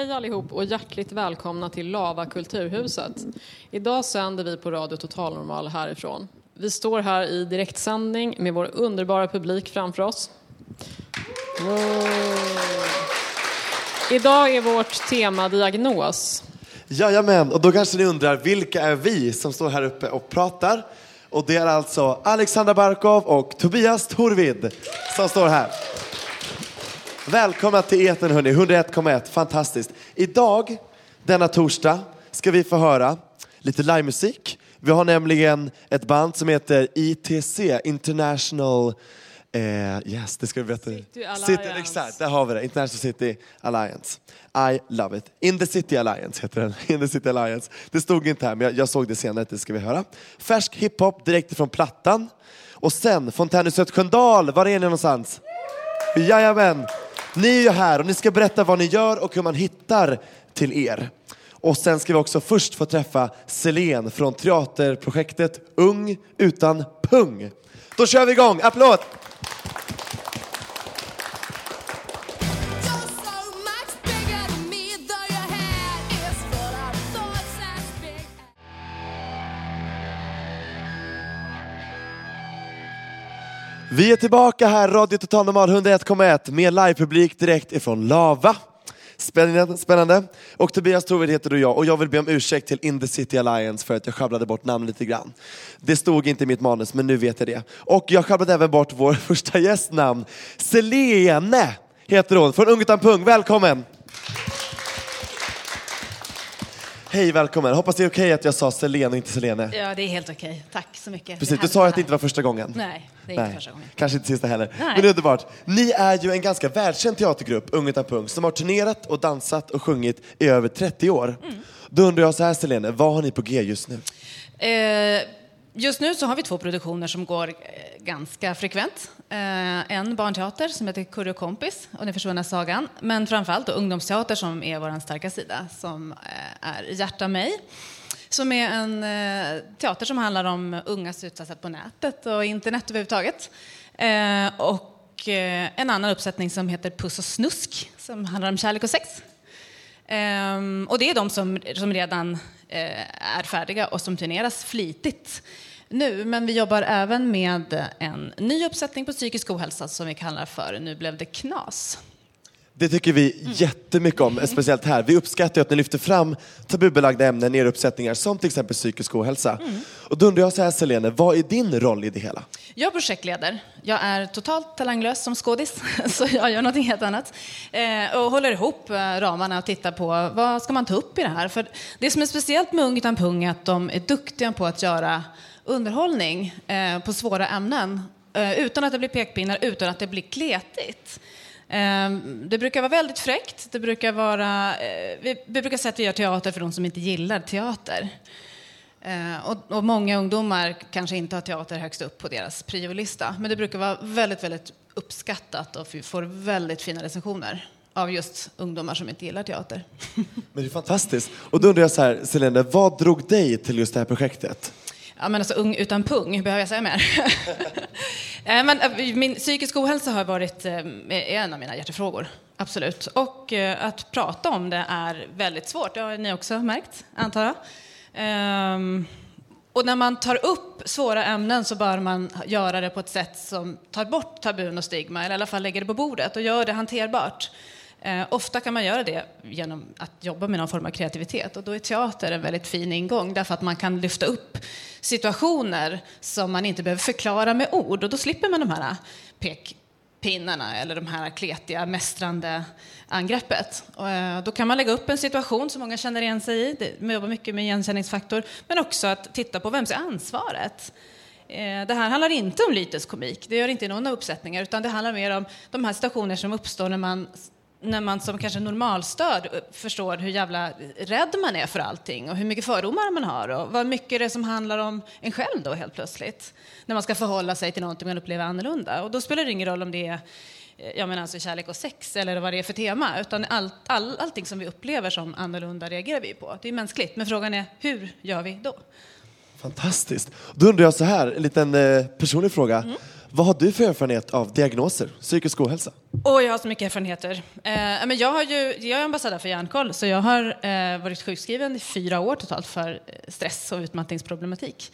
Hej allihop och hjärtligt välkomna till Lava Kulturhuset. Idag sänder vi på Radio Total Normal härifrån. Vi står här i direktsändning med vår underbara publik framför oss. Wow. Idag är vårt tema diagnos. Jajamän, och då kanske ni undrar vilka är vi som står här uppe och pratar? Och det är alltså Alexandra Barkov och Tobias Torvid som står här. Välkomna till Eten hörni, 101,1, fantastiskt. Idag, denna torsdag, ska vi få höra lite livemusik. Vi har nämligen ett band som heter ITC, International Eh, yes, det ska vi veta. City Alliance. City, exakt, där har vi det. International City Alliance. I love it. In the City Alliance heter den. In the City Alliance. Det stod inte här, men jag, jag såg det senare, det ska vi höra. Färsk hiphop direkt ifrån plattan. Och sen Fontänhuset Sköndal, var är ni någonstans? Jajamän! Ni är ju här och ni ska berätta vad ni gör och hur man hittar till er. Och sen ska vi också först få träffa Selene från teaterprojektet Ung utan pung. Då kör vi igång, applåd! Vi är tillbaka här, Radio Total Normal 101,1 med livepublik direkt ifrån Lava. Spännande, spännande. Och Tobias Troved heter du och jag och jag vill be om ursäkt till In the City Alliance för att jag sjabblade bort namn lite grann. Det stod inte i mitt manus men nu vet jag det. Och jag sjabblade även bort vår första gästnamn. Selene heter hon, från Ung utan pung. Välkommen! Hej, välkommen. Hoppas det är okej att jag sa Selene och inte Selene. Ja, det är helt okej. Tack så mycket. Precis, Det är du sa att det inte var första gången. Nej, det är inte första gången. Kanske inte sista heller. Nej. Men underbart. Ni är ju en ganska välkänd teatergrupp, Ung utan pung, som har turnerat och dansat och sjungit i över 30 år. Mm. Då undrar jag så här Selene, vad har ni på G just nu? Eh, just nu så har vi två produktioner som går eh, ganska frekvent. Eh, en barnteater som heter Kurre och kompis och Den försvunna sagan. Men framförallt då ungdomsteater som är vår starka sida, som eh, är Hjärta mig. Som är en teater som handlar om ungas utsatthet på nätet och internet överhuvudtaget. Och en annan uppsättning som heter Puss och snusk, som handlar om kärlek och sex. Ehm, och det är de som, som redan eh, är färdiga och som turneras flitigt nu. Men vi jobbar även med en ny uppsättning på psykisk ohälsa som vi kallar för Nu blev det knas. Det tycker vi Mm. jättemycket om, speciellt här. Vi uppskattar att ni lyfter fram tabubelagda ämnen i era uppsättningar, som till exempel psykisk ohälsa. Mm. Och då undrar jag så här Selene, vad är din roll i det hela? Jag projektleder. Jag är totalt talanglös som skådis, så jag gör någonting helt annat. Eh, och håller ihop eh, ramarna och tittar på vad ska man ta upp i det här. För det som är speciellt med Ung utan pung är att de är duktiga på att göra underhållning eh, på svåra ämnen. Eh, utan att det blir pekpinnar, utan att det blir kletigt. Eh, Det brukar vara väldigt fräckt. Det brukar vara, eh, vi, brukar säga att vi gör teater för de som inte gillar teater. Eh, och, och många ungdomar kanske inte har teater högst upp på deras priolista. Men det brukar vara väldigt, väldigt uppskattat och vi får väldigt fina recensioner av just ungdomar som inte gillar teater. Men det är fantastiskt. Och då undrar jag så här, Selene, vad drog dig till just det här projektet? Ja, men alltså ung utan pung, behöver jag säga mer? Eh, men, eh, min psykisk ohälsa har varit eh, är en av mina hjärtefrågor, absolut. Och att prata om det är väldigt svårt, det har ni också märkt, antar jag. Ehm, och när man tar upp svåra ämnen så bör man göra det på ett sätt som tar bort tabun och stigma, eller i alla fall lägger det på bordet och gör det hanterbart. Eh, ofta kan man göra det genom att jobba med någon form av kreativitet. Och då är teater en väldigt fin ingång därför att man kan lyfta upp situationer som man inte behöver förklara med ord. Och då slipper man de här pekpinnarna eller de här kletiga, mästrande angreppet. Och, eh, då kan man lägga upp en situation som många känner igen sig i, det, man jobbar mycket med igenkänningsfaktor, men också att titta på vems är ansvaret? Eh, det här handlar inte om lyteskomik, det gör inte i någon av uppsättningar, utan det handlar mer om de här situationer som uppstår när man, när man som kanske normalstöd eh, förstår hur jävla rädd man är för allting och hur mycket fördomar man har och vad mycket det är som handlar om en själv då helt plötsligt. När man ska förhålla sig till någonting man upplever annorlunda. Och då spelar det ingen roll om det är eh, jag menar alltså kärlek och sex eller vad det är för tema, utan allt, all, allting som vi upplever som annorlunda reagerar vi på. Det är mänskligt, men frågan är hur gör vi då? Fantastiskt. Då undrar jag så här, en liten eh, personlig fråga. Vad har du för erfarenhet av diagnoser, psykisk ohälsa? Och jag har så mycket erfarenheter. Eh, men jag, har ju, jag är ambassadör för Hjärnkoll, så jag har eh, varit sjukskriven i fyra år totalt för eh, stress och utmattningsproblematik.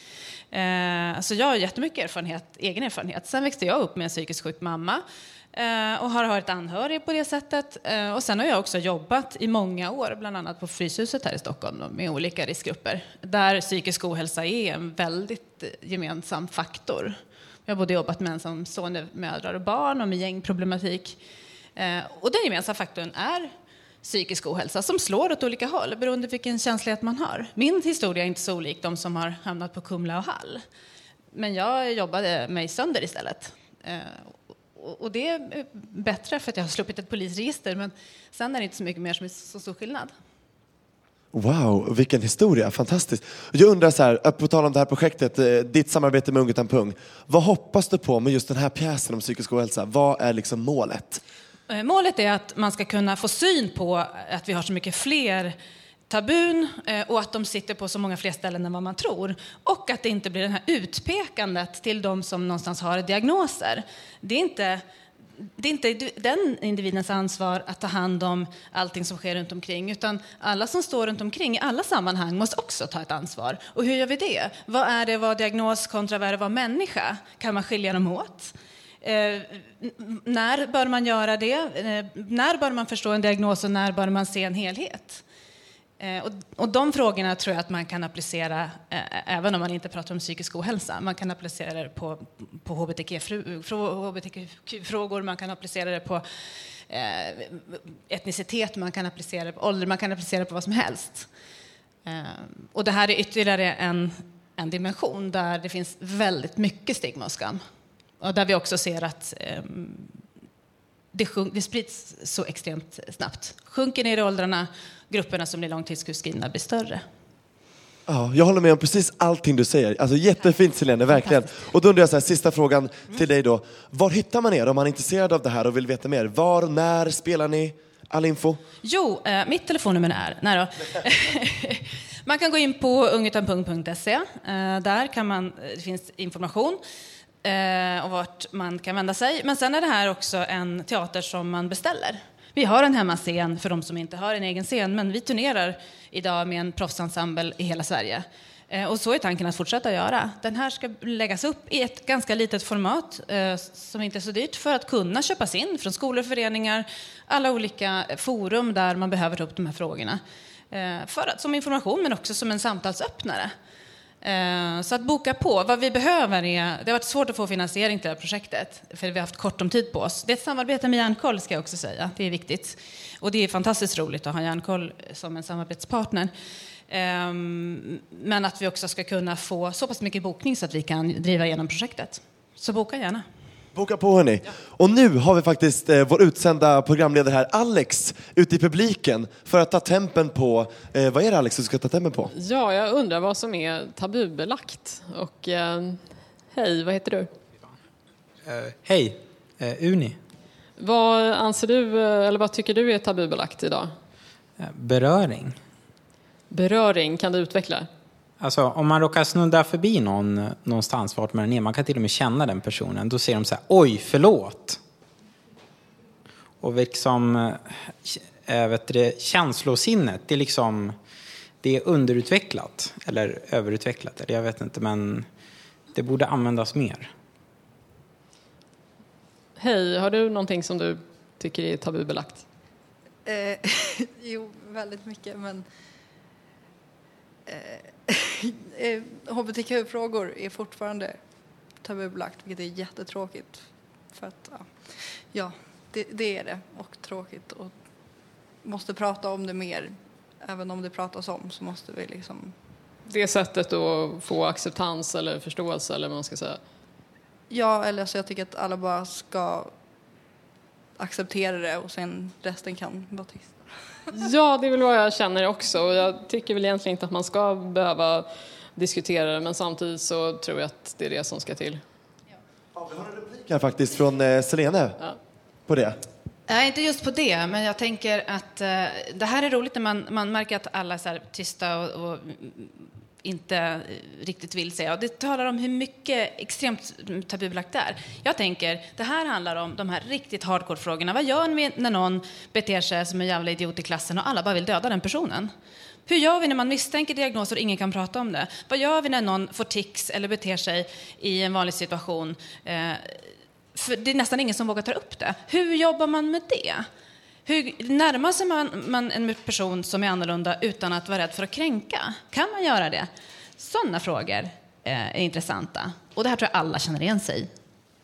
Eh, så jag har jättemycket erfarenhet, egen erfarenhet. Sen växte jag upp med en psykiskt sjuk mamma eh, och har varit anhörig på det sättet. Eh, och sen har jag också jobbat i många år, bland annat på Fryshuset här i Stockholm med olika riskgrupper, där psykisk ohälsa är en väldigt eh, gemensam faktor. Jag har både jobbat med ensamstående mödrar och barn och med gängproblematik. Eh, och den gemensamma faktorn är psykisk ohälsa som slår åt olika håll beroende på vilken känslighet man har. Min historia är inte så olik de som har hamnat på Kumla och Hall. Men jag jobbade mig sönder istället. Eh, och- det är bättre för att jag har sluppit ett polisregister men sen är det inte så mycket mer som är så stor skillnad. Wow, vilken historia, fantastiskt. Jag undrar så här, på tal om det här projektet, eh, ditt samarbete med Ung utan pung. Vad hoppas du på med just den här pjäsen om psykisk ohälsa? Vad är liksom målet? Eh, målet är att man ska kunna få syn på att vi har så mycket fler tabun eh, och att de sitter på så många fler ställen än vad man tror. Och att det inte blir det här utpekandet till de som någonstans har diagnoser. Det är inte, det är inte den individens ansvar att ta hand om allting som sker runt omkring utan alla som står runt omkring i alla sammanhang måste också ta ett ansvar. Och hur gör vi det? Vad är det att vara diagnos kontra vad är det att vara människa? Kan man skilja dem åt? Eh, när bör man göra det? Eh, när bör man förstå en diagnos och när bör man se en helhet? Eh, och, och de frågorna tror jag att man kan applicera eh, även om man inte pratar om psykisk ohälsa. Man kan applicera det på, på hbtq-frågor, man kan applicera det på eh, etnicitet, man kan applicera det på ålder, man kan applicera det på vad som helst. Eh, och det här är ytterligare en, en dimension där det finns väldigt mycket stigma och skam. Och där vi också ser att eh, det, sjunk, det sprids så extremt snabbt. Sjunker ner i åldrarna, grupperna som blir långtidssjukskrivna blir större. Ja, jag håller med om precis allting du säger. Alltså jättefint Selene, verkligen. Och då undrar jag så här, sista frågan till dig då. Var hittar man er om man är intresserad av det här och vill veta mer? Var, när spelar ni? All info? Jo, eh, mitt telefonnummer är... Nej då. man kan gå in på ungutanpung.se. Eh, där kan man, det finns information eh, och vart man kan vända sig. Men sen är det här också en teater som man beställer. Vi har en hemmascen för de som inte har en egen scen, men vi turnerar idag med en proffsensemble i hela Sverige. Eh, och så är tanken att fortsätta göra. Den här ska läggas upp i ett ganska litet format eh, som inte är så dyrt för att kunna köpas in från skolor, föreningar, alla olika forum där man behöver ta upp de här frågorna. Eh, för att, som information men också som en samtalsöppnare. Eh, så att boka på. Vad vi behöver är, det har varit svårt att få finansiering till det här projektet, för vi har haft kort om tid på oss. Det är ett samarbete med Hjärnkoll ska jag också säga, det är viktigt. Och det är fantastiskt roligt att ha Hjärnkoll som en samarbetspartner. Ehm, men att vi också ska kunna få så pass mycket bokning så att vi kan driva igenom projektet. Så boka gärna. Boka på hörni. Och nu har vi faktiskt eh, vår utsända programledare här, Alex, ute i publiken för att ta tempen på, eh, vad är det Alex du ska ta tempen på? Ja, jag undrar vad som är tabubelagt. Och eh, hej, vad heter du? Eh, Hej, eh, Uni. Vad anser du, eh, eller vad tycker du är tabubelagt idag? Beröring. Beröring, kan du utveckla? Alltså om man råkar snudda förbi någon eh, någonstans vart man är, man kan till och med känna den personen, då säger de så här oj, förlåt. Och liksom, eh, äh, vet du, det, känslosinnet, det är liksom, det är underutvecklat, eller överutvecklat, eller jag vet inte, men det borde användas mer. Hej, har du någonting som du tycker är tabubelagt? Eh, jo, väldigt mycket, men eh, eh, hbtq-frågor är fortfarande tabubelagt, vilket är jättetråkigt. För att, ja, ja det, det är det, och tråkigt. Och måste prata om det mer. Även om det pratas om så måste vi liksom det sättet att få acceptans eller förståelse eller vad man ska säga. Ja, eller så jag tycker att alla bara ska acceptera det och sen resten kan vara tyst. Ja, det är väl vad jag känner också. Och jag tycker väl egentligen inte att man ska behöva diskutera det, men samtidigt så tror jag att det är det som ska till. Här faktiskt från eh, Selene Ja. på det. Nej, inte just på det, men jag tänker att eh, det här är roligt när man, man märker att alla är så här tysta och, och inte eh, riktigt vill säga. Och det talar om hur mycket extremt tabubelagt det är. Jag tänker, det här handlar om de här riktigt hardcore-frågorna. Vad gör vi när någon beter sig som en jävla idiot i klassen och alla bara vill döda den personen? Hur gör vi när man misstänker diagnoser och ingen kan prata om det? Vad gör vi när någon får tics eller beter sig i en vanlig situation? Eh, för det är nästan ingen som vågar ta upp det. Hur jobbar man med det? Hur närmar sig man, man en person som är annorlunda utan att vara rädd för att kränka? Kan man göra det? Sådana frågor eh, är intressanta. Och det här tror jag alla känner igen sig i.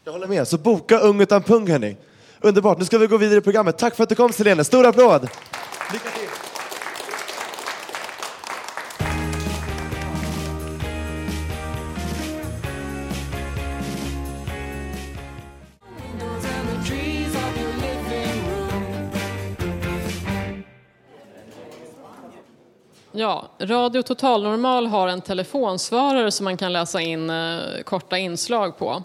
Jag håller med. Så boka Ung utan pung hörni. Underbart. Nu ska vi gå vidare i programmet. Tack för att du kom Selene. Stor applåd! Lycka till! Ja, Radio Total Normal har en telefonsvarare som man kan läsa in eh, korta inslag på.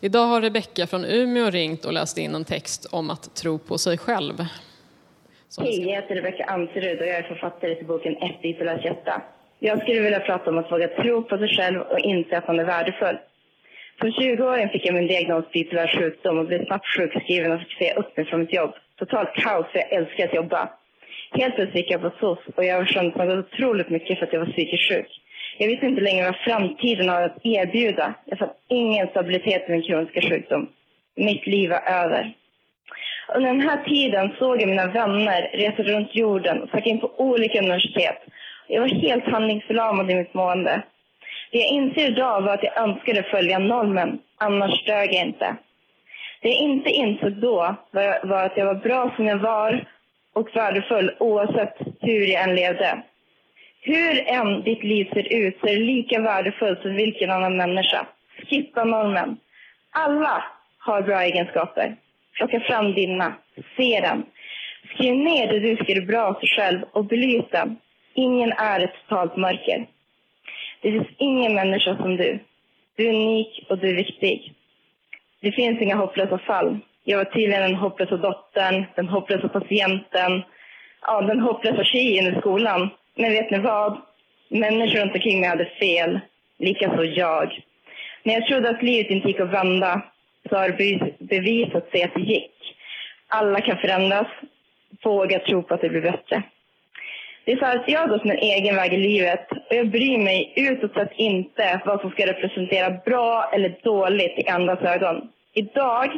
Idag har Rebecka från Umeå ringt och läst in en text om att tro på sig själv. Som Hej, jag heter Rebecka Amserud och jag är författare till boken Ett i lös hjärta. Jag skulle vilja prata om att våga tro på sig själv och inse att man är värdefull. Som 20-åring fick jag min diagnos bipolär sjukdom och blev snabbt sjukskriven och fick säga upp mig från mitt jobb. Totalt kaos, för jag älskar att jobba. Helt plötsligt gick jag på SOS och jag kände mig otroligt mycket för att jag var psykiskt sjuk. Jag visste inte längre vad framtiden har att erbjuda. Jag fann ingen stabilitet i min kroniska sjukdom. Mitt liv var över. Under den här tiden såg jag mina vänner resa runt jorden och söka in på olika universitet. Jag var helt handlingsförlamad i mitt mående. Det jag inser idag var att jag önskade följa normen, annars dög jag inte. Det jag inte insåg då var, var att jag var bra som jag var och värdefull oavsett hur jag än levde. Hur än ditt liv ser ut så är det lika värdefullt som vilken annan människa. Skippa normen. Alla har bra egenskaper. Plocka fram dina. Se den. Skriv ner det du tycker är bra för själv och belys den. Ingen är ett totalt mörker. Det finns ingen människa som du. Du är unik och du är viktig. Det finns inga hopplösa fall. Jag var tydligen den hopplösa dottern, den hopplösa patienten, ja, den hopplösa tjejen i skolan. Men vet ni vad? Människor runt omkring mig hade fel. Likaså jag. När jag trodde att livet inte gick att vända så har det bevisat sig att det gick. Alla kan förändras. Våga tro på att det blir bättre. Det är så att jag har gått min egen väg i livet och jag bryr mig utåt sett inte vad som ska representera bra eller dåligt i andras ögon. Idag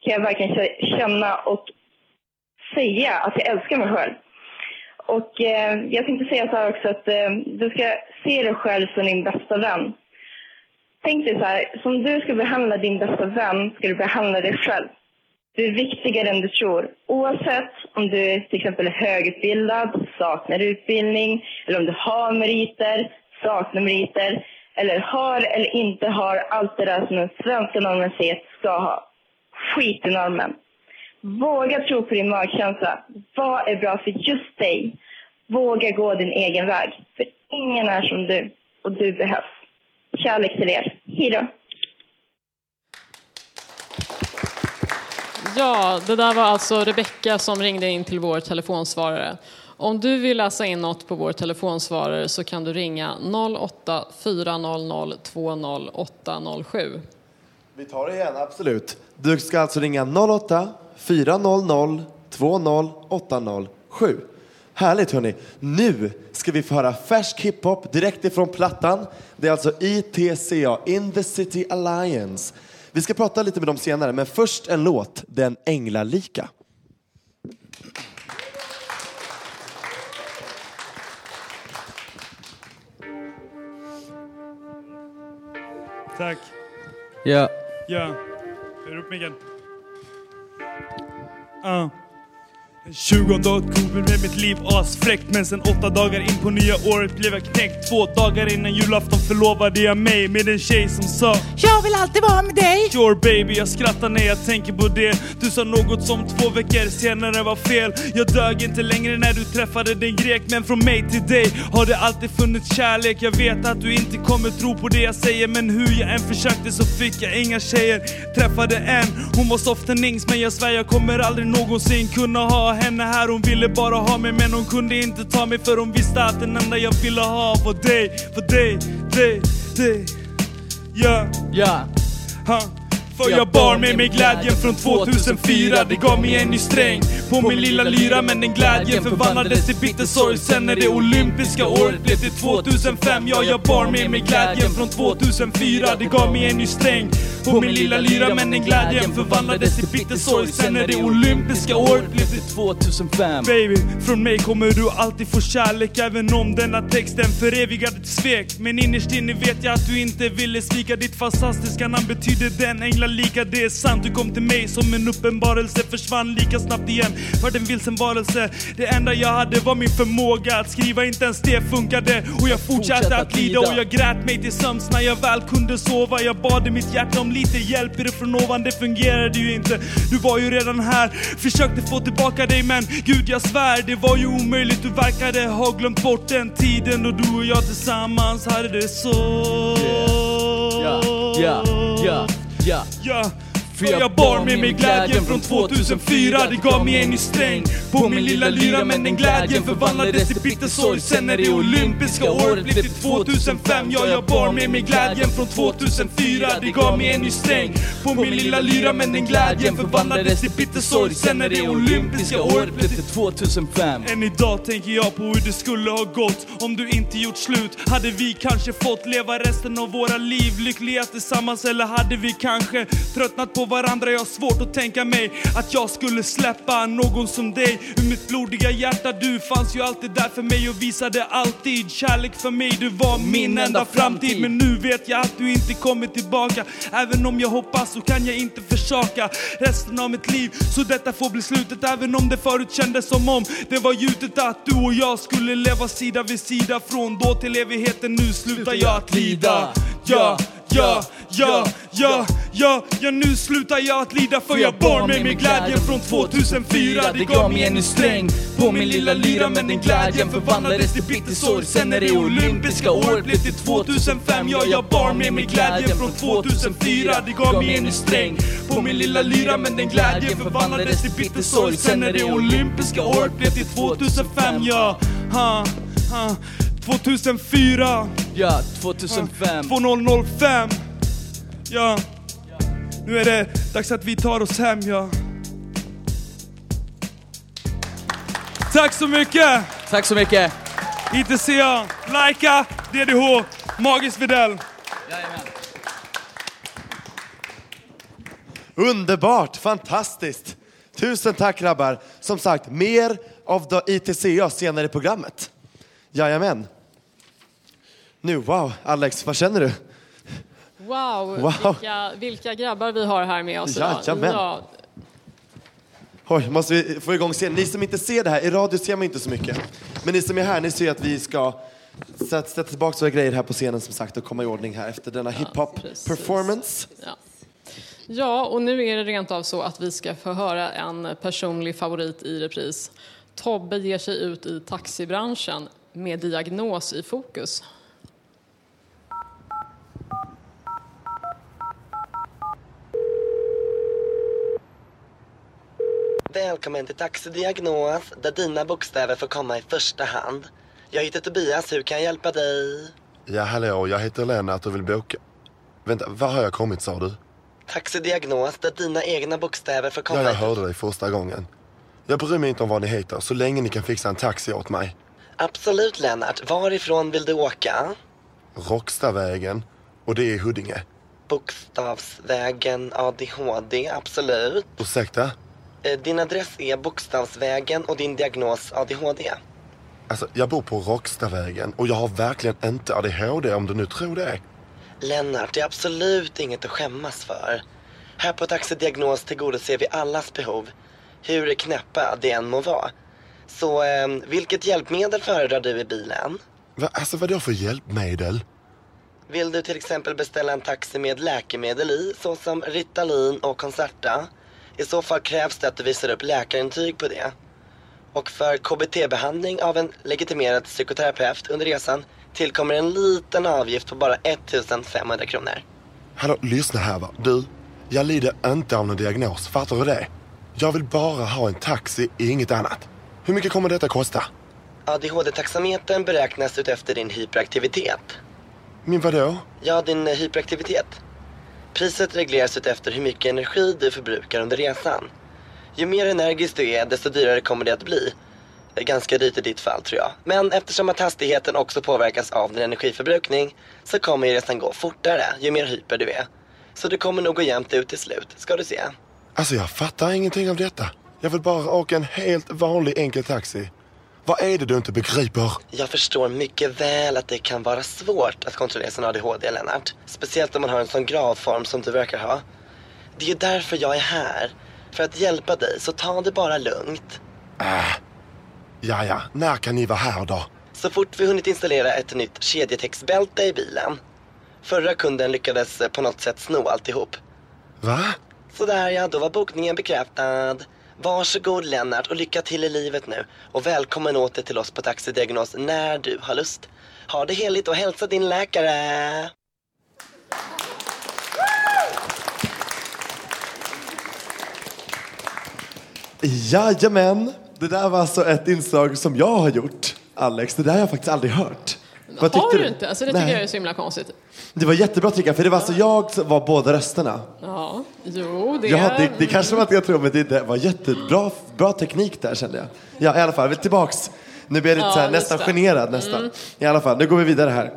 kan jag verkligen känna och säga att jag älskar mig själv. Och eh, jag tänkte säga så här också att eh, du ska se dig själv som din bästa vän. Tänk dig så här, som du ska behandla din bästa vän ska du behandla dig själv. Du är viktigare än du tror. Oavsett om du till exempel är högutbildad, saknar utbildning, eller om du har meriter, saknar meriter, eller har eller inte har allt det där som den svenska normen säger ska ha. Skit i normen. Våga tro på din magkänsla. Vad är bra för just dig? Våga gå din egen väg. För ingen är som du och du behövs. Kärlek till er. Hej då. Ja, det där var alltså Rebecka som ringde in till vår telefonsvarare. Om du vill läsa in något på vår telefonsvarare så kan du ringa 08 400 20807. Vi tar det igen, absolut. Du ska alltså ringa 08 400 20807. Härligt hörni. Nu ska vi få höra färsk hiphop direkt ifrån plattan. Det är alltså ITCA, In the City Alliance. Vi ska prata lite med dem senare, men först en låt, Den änglalika. Tack. Ja. Ja. Är upp micken? Uh. 20 oktober med mitt liv asfräckt Men sen åtta dagar in på nya året blev jag knäckt. Två dagar innan julafton förlovade jag mig med en tjej som sa Jag vill alltid vara med dig! Sure baby, jag skrattar när jag tänker på det. Du sa något som två veckor senare var fel. Jag dög inte längre när du träffade din grek Men från mig till dig har det alltid funnits kärlek. Jag vet att du inte kommer tro på det jag säger Men hur jag än försökte så fick jag inga tjejer. Träffade en, hon var softenings Men jag svär jag kommer aldrig någonsin kunna ha henne här. Hon ville bara ha mig men hon kunde inte ta mig För hon visste att den enda jag ville ha var dig För dig, dig, dig. Ja, ja. Ha. För jag bar med mig glädjen från 2004 Det gav mig en ny sträng. På min lilla lyra Men den glädjen förvandlades till bitter sorg Sen när det olympiska året blev till 2005 Ja, jag bar med mig glädjen från 2004 Det gav mig en ny sträng på min lilla lyra Men den glädjen förvandlades till bitter sorg Sen när det olympiska året blev till 2005 Baby, från mig kommer du alltid få kärlek Även om denna texten förevigade ett svek. Men innerst inne vet jag att du inte ville svika Ditt fantastiska namn. Betyder den änglar lika Det är sant, du kom till mig som en uppenbarelse Försvann lika snabbt igen, vart en vilsen varelse Det enda jag hade var min förmåga att skriva, inte ens det funkade Och jag fortsatte att lida. Och jag grät mig till sömns när jag väl kunde sova. Jag bad i mitt hjärta om lite hjälp, från ovan? Det fungerade ju inte. Du var ju redan här, försökte få tillbaka dig men gud jag svär det var ju omöjligt. Du verkade ha glömt bort den tiden då du och jag tillsammans hade det så. Ja, ja, ja, ja Ja, för jag bar med mig glädjen från 2004 Det gav mig en ny sträng. På min lilla lyra Men den glädjen förvandlades till bitter sorg Sen när det olympiska året blev till 2005 Ja, jag bar med mig glädjen från 2004 Det gav mig en ny sträng. På min lilla lyra Men den glädjen förvandlades till bitter sorg Sen när det olympiska året blev till 2005 än idag tänker jag på hur det skulle ha gått om du inte gjort slut. Hade vi kanske fått leva resten av våra liv lyckliga tillsammans eller hade vi kanske tröttnat på varandra? Jag har svårt att tänka mig att jag skulle släppa någon som dig. Ur mitt blodiga hjärta, du fanns ju alltid där för mig och visade alltid kärlek för mig. Du var min enda framtid men nu vet jag att du inte kommer tillbaka. Även om jag hoppas så kan jag inte försaka resten av mitt liv. Så detta får bli slutet även om det förut kändes som om det var gjutet att du och jag skulle leva sida vid sida. Från då till evigheten nu slutar jag att lida. Ja, ja, ja, ja, ja, ja nu slutar jag att lida för jag bar med mig glädjen från 2004. Det gav mig en ny sträng på min lilla lyra men den glädjen förvandlades till bitter sorg. Sen när det olympiska året blev till 2005. Ja, jag bar med mig glädjen från 2004. Det gav mig en ny sträng på min lilla lyra men den glädjen förvandlades till bitter sorg. Sen när det olympiska året blev till 2005. Ja, ha, ha. 2004 Ja, 2005 2005 Ja Nu är det dags att vi tar oss hem ja Tack så mycket! Tack så mycket! ITCA, Laika, DDH, Magis Videll Underbart, fantastiskt. Tusen tack grabbar. Som sagt, mer av ITCA senare i programmet. Jajamän. Nu, wow, Alex, vad känner du? Wow, Wow. Vilka, vilka grabbar vi har här med oss idag. Jajamän. Ja, Oj, måste vi få igång scenen. Ni som inte ser det här, i radio ser man inte så mycket. Men ni som är här, ni ser att vi ska sätta, tillbaka våra grejer här på scenen som sagt och komma i ordning här efter denna hiphop performance. Ja. ja, och nu är det rent av så att vi ska få höra en personlig favorit i repris. Tobbe ger sig ut i taxibranschen med diagnos i fokus. Välkommen till Taxidiagnos där dina bokstäver får komma i första hand. Jag heter Tobias, hur kan jag hjälpa dig? Ja, hallå, jag heter Lennart och vill boka... Vänta, var har jag kommit sa du? Taxidiagnos där dina egna bokstäver får komma Ja, jag hörde dig första gången. Jag bryr mig inte om vad ni heter, så länge ni kan fixa en taxi åt mig. Absolut Lennart, varifrån vill du åka? Rockstavägen, och det är i Huddinge. Bokstavsvägen ADHD, absolut. Ursäkta? Eh, Din adress är Bokstavsvägen och din diagnos ADHD. Alltså, jag bor på Rockstavägen och jag har verkligen inte ADHD om du nu tror det. Lennart, det är absolut inget att skämmas för. Här på Taxidiagnos tillgodoser vi allas behov. hur knäppa det än må vara. Så eh, vilket hjälpmedel föredrar du i bilen? Va, alltså vadå för hjälpmedel? Vill du till exempel beställa en taxi med läkemedel i, såsom Ritalin och Concerta? I så fall krävs det att du visar upp läkarintyg på det. Och för KBT-behandling av en legitimerad psykoterapeut under resan tillkommer en liten avgift på bara 1500 kronor. Hallå, lyssna här va. Du, jag lider inte av någon diagnos. Fattar du det? Jag vill bara ha en taxi, inget annat. Hur mycket kommer detta kosta? ADHD-taxametern beräknas utefter din hyperaktivitet. Min vadå? Ja, din hyperaktivitet. Priset regleras efter hur mycket energi du förbrukar under resan. Ju mer energisk du är, desto dyrare kommer det att bli. Ganska dyrt i ditt fall tror jag. Men eftersom att hastigheten också påverkas av din energiförbrukning så kommer ju resan gå fortare ju mer hyper du är. Så du kommer nog gå jämnt ut till slut, ska du se. Alltså jag fattar ingenting av detta. Jag vill bara åka en helt vanlig enkel taxi. Vad är det du inte begriper? Jag förstår mycket väl att det kan vara svårt att kontrollera sin ADHD, Lennart. Speciellt om man har en sån gravform som du verkar ha. Det är ju därför jag är här. För att hjälpa dig, så ta det bara lugnt. Äh. Ja, ja. När kan ni vara här då? Så fort vi hunnit installera ett nytt kedjetextbälte i bilen. Förra kunden lyckades på något sätt sno alltihop. Va? Sådär ja, då var bokningen bekräftad. Varsågod Lennart och lycka till i livet nu. Och välkommen åter till oss på Taxidiagnos när du har lust. Ha det heligt och hälsa din läkare. Jajamän! Det där var alltså ett inslag som jag har gjort, Alex. Det där har jag faktiskt aldrig hört. Vad Har tyckte du inte? Alltså det tycker Nej. jag är så himla konstigt. Det var jättebra tycker jag, för det var alltså jag som var båda rösterna. Ja, jo det... Ja, det, det kanske var att jag tror, men det, det var jättebra bra teknik där kände jag. Ja, i alla fall, tillbaks. Nu blir jag lite Ja, så här, nästan generad nästan. Mm. I alla fall, nu går vi vidare här.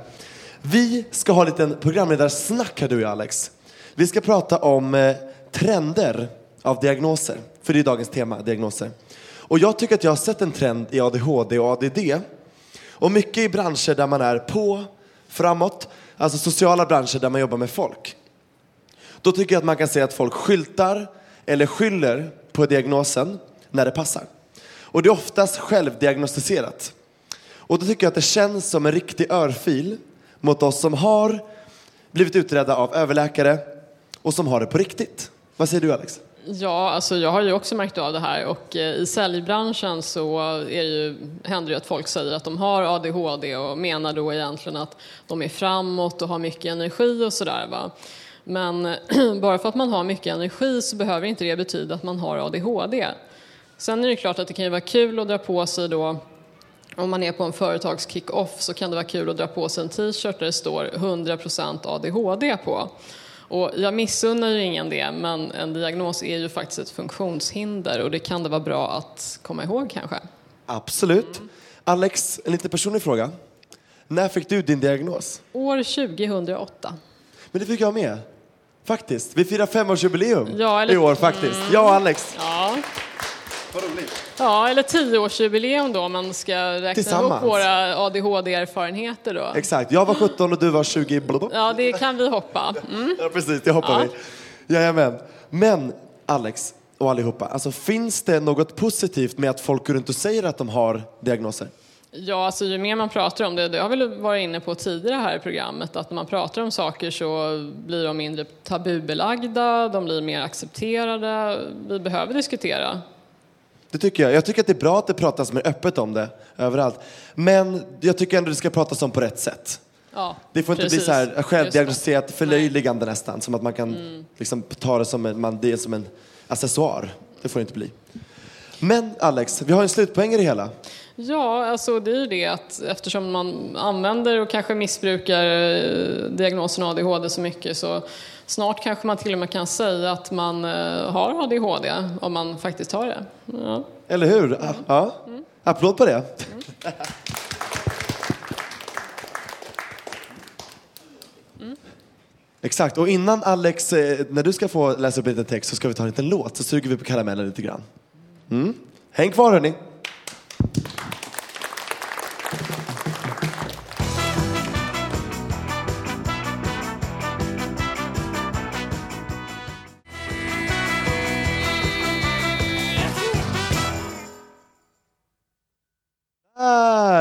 Vi ska ha en liten programledarsnack här du och jag Alex. Vi ska prata om eh, trender av diagnoser. För det är dagens tema, diagnoser. Och jag tycker att jag har sett en trend i ADHD och ADD. Och mycket i branscher där man är på, framåt. Alltså sociala branscher där man jobbar med folk. Då tycker jag att man kan säga att folk skyltar eller skyller på diagnosen när det passar. Och det är oftast självdiagnostiserat. Och då tycker jag att det känns som en riktig örfil mot oss som har blivit utredda av överläkare och som har det på riktigt. Vad säger du Alex? Ja, alltså jag har ju också märkt av det här och eh, i säljbranschen så är det ju, händer det ju att folk säger att de har ADHD och menar då egentligen att de är framåt och har mycket energi och sådär. Va? Men bara för att man har mycket energi så behöver inte det betyda att man har ADHD. Sen är det klart att det kan ju vara kul att dra på sig då om man är på en företagskick-off så kan det vara kul att dra på sig en t-shirt där det står 100% ADHD på. Och jag missunnar ju ingen det, men en diagnos är ju faktiskt ett funktionshinder och det kan det vara bra att komma ihåg kanske. Absolut. Alex, en lite personlig fråga. När fick du din diagnos? År 2008. Men det fick jag med. Faktiskt. Vi firar femårsjubileum Ja, eller- i år faktiskt. Mm. Jag och Alex. Ja. Vad roligt. Ja, eller tioårsjubileum då om man ska räkna upp våra ADHD-erfarenheter då. Exakt. Jag var 17 och du var 20. blablabla. Ja, det kan vi hoppa. Mm. Ja, precis. Det hoppar Ja. vi. Jajamän. Men Alex och allihopa, alltså, finns det något positivt med att folk går runt och säger att de har diagnoser? Ja, alltså ju mer man pratar om det, det har väl varit inne på tidigare här i programmet, att när man pratar om saker så blir de mindre tabubelagda, de blir mer accepterade. Vi behöver diskutera. Det tycker jag. Jag tycker att det är bra att det pratas mer öppet om det överallt. Men jag tycker ändå det ska pratas om på rätt sätt. Ja, Det får inte precis. bli så här självdiagnostiserat förlöjligande nästan. Som att man kan Mm. liksom, ta det som en, man, det som en accessoar. Det får det inte bli. Men Alex, vi har en slutpoäng i det hela. Ja, alltså det är ju det att eftersom man använder och kanske missbrukar eh, diagnosen ADHD så mycket så snart kanske man till och med kan säga att man eh, har ADHD om man faktiskt har det. Ja. Eller hur? Ja. ja. Applåd på det. Exakt, och innan Alex, eh, när du ska få läsa upp en liten text så ska vi ta en liten låt så suger vi på karamellen lite grann. Mm. Häng kvar hörni.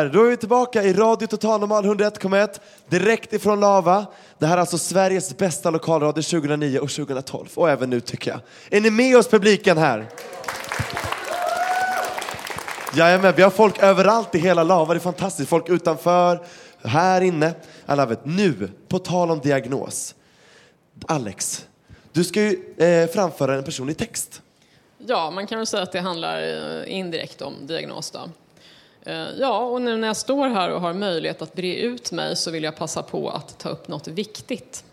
Där, då är vi tillbaka i Radio Total Normal 101,1 direkt ifrån Lava. Det här är alltså Sveriges bästa lokalradio 2009 och 2012 och även nu tycker jag. Är ni med oss publiken här? Jajamän, vi har folk överallt i hela Lava, det är fantastiskt. Folk utanför, här inne. Alla vet. Nu, på tal om diagnos. Alex, du ska ju eh, framföra en personlig text. Ja, man kan väl säga att det handlar eh, indirekt om diagnos då. Eh, ja, och nu när jag står här och har möjlighet att bre ut mig så vill jag passa på att ta upp något viktigt.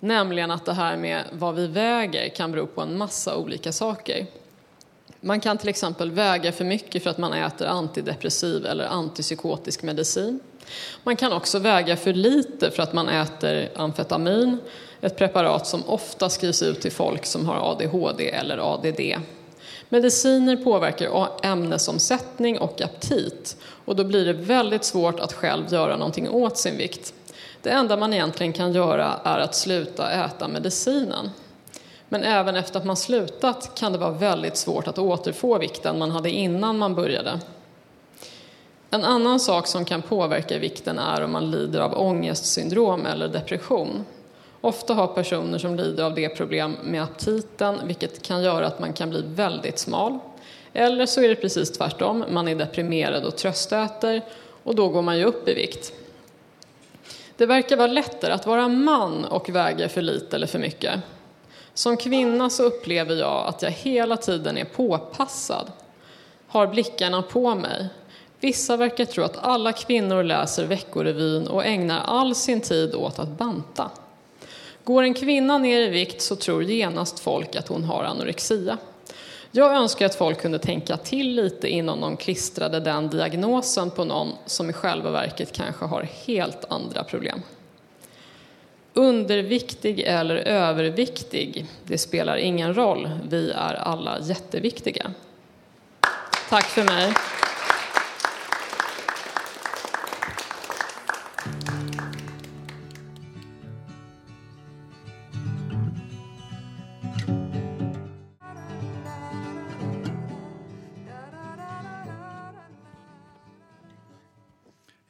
Nämligen att det här med vad vi väger kan bero på en massa olika saker. Man kan till exempel väga för mycket för att man äter antidepressiv eller antipsykotisk medicin. Man kan också väga för lite för att man äter amfetamin, ett preparat som ofta skrivs ut till folk som har ADHD eller ADD. Mediciner påverkar ämnesomsättning och aptit och då blir det väldigt svårt att själv göra någonting åt sin vikt. Det enda man egentligen kan göra är att sluta äta medicinen. Men även efter att man slutat kan det vara väldigt svårt att återfå vikten man hade innan man började. En annan sak som kan påverka vikten är om man lider av ångestsyndrom eller depression. Ofta har personer som lider av det problem med aptiten, vilket kan göra att man kan bli väldigt smal. Eller så är det precis tvärtom, man är deprimerad och tröstäter och då går man ju upp i vikt. Det verkar vara lättare att vara man och väga för lite eller för mycket. Som kvinna så upplever jag att jag hela tiden är påpassad, har blickarna på mig. Vissa verkar tro att alla kvinnor läser Veckorevyn och ägnar all sin tid åt att banta. Går en kvinna ner i vikt så tror genast folk att hon har anorexia. Jag önskar att folk kunde tänka till lite innan de klistrade den diagnosen på någon som i själva verket kanske har helt andra problem. Underviktig eller överviktig, det spelar ingen roll. Vi är alla jätteviktiga. Tack för mig.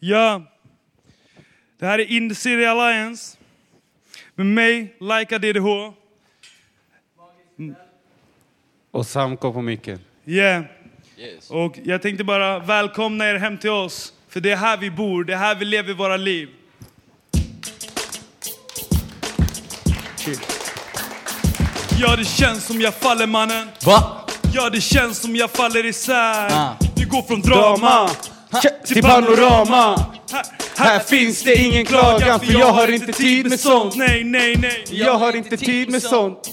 Ja, det här är In the City Alliance. Med mig, Laika DDH. Och Samko på micken. Yeah. Och jag tänkte bara välkomna er hem till oss. För det är här vi bor, det är här vi lever våra liv. Ja, det känns som jag faller mannen. Va? Ja, det känns som jag faller isär. Ah. Vi går från drama till panorama. Här finns det ingen klagan för jag har inte tid med sånt. Nej, nej, nej. Jag har inte tid med sånt.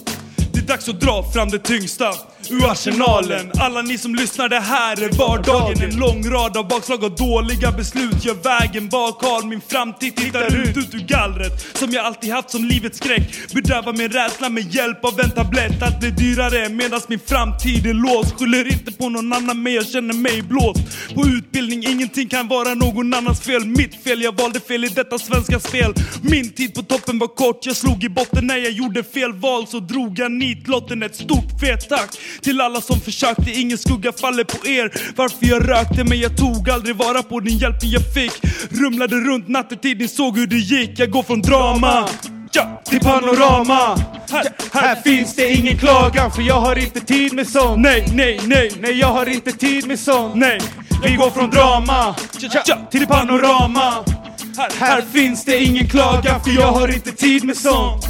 Det är dags att dra fram det tyngsta ur arsenalen. Alla ni som lyssnar, det här är vardagen. En lång rad av bakslag och dåliga beslut gör vägen bak Har Min framtid tittar ut, ut ur gallret som jag alltid haft som livets skräck. Bedövar min rädsla med hjälp av en tablett. Allt blir dyrare medan min framtid är låst. Skyller inte på någon annan men jag känner mig blåst. På utbildning, ingenting kan vara någon annans fel. Mitt fel, jag valde fel i detta svenska spel. Min tid på toppen var kort, jag slog i botten när jag gjorde fel val. Så drog jag nitlotten, ett stort fet tack. Till alla som försökte, ingen skugga faller på er. Varför jag rökte men jag tog aldrig vara på den hjälpen jag fick. Rumlade runt nattetid, ni såg hur det gick. Jag går från drama ja, Till panorama. Här, Här finns det ingen klagan för jag har inte tid med sånt. Nej, nej, nej. Nej, jag har inte tid med sånt. Nej. Vi går från drama ja, till panorama. Här, Här finns det ingen klagan för jag har inte tid med sånt.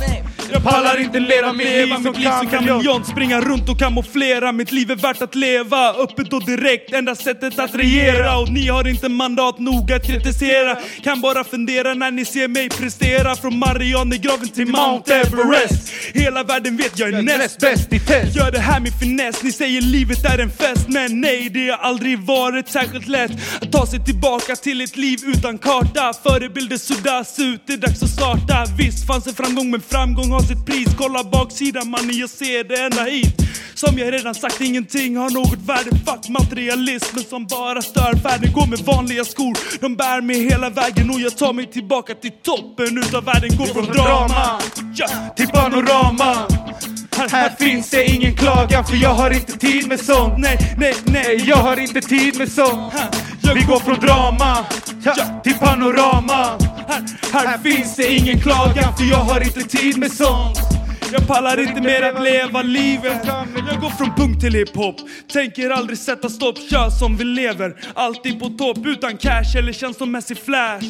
Jag pallar inte leva mitt liv som kameleont, springa runt och kamouflera. Mitt liv är värt att leva, öppet och direkt. Enda sättet att regera. Och ni har inte mandat nog att kritisera. Kan bara fundera när ni ser mig prestera. Från Marianergraven till Mount Everest. Hela världen vet jag är näst bäst i test. Gör det här med finess, ni säger livet är en fest. Men nej, det har aldrig varit särskilt lätt Att ta sig tillbaka till ett liv utan karta. Förebilder suddas ut, det är dags att starta. Visst fanns det framgång, men framgång har sitt pris Kolla baksidan mannen, jag ser det ända hit Som jag redan sagt, ingenting har något värde Fuck materialismen som bara stör Världen går med vanliga skor, de bär mig hela vägen Och jag tar mig tillbaka till toppen utav världen Går från drama ja, till panorama. Här finns det ingen klagan för jag har inte tid med sånt. Nej, nej, nej. Jag har inte tid med sånt. Vi går från drama ja, till panorama. Här, här finns det ingen klagan för jag har inte tid med sånt. songs Jag pallar inte mer att leva livet. Jag går från punk till hiphop. Tänker aldrig sätta stopp, kör som vi lever. Alltid på topp. Utan cash eller känslomässig flash.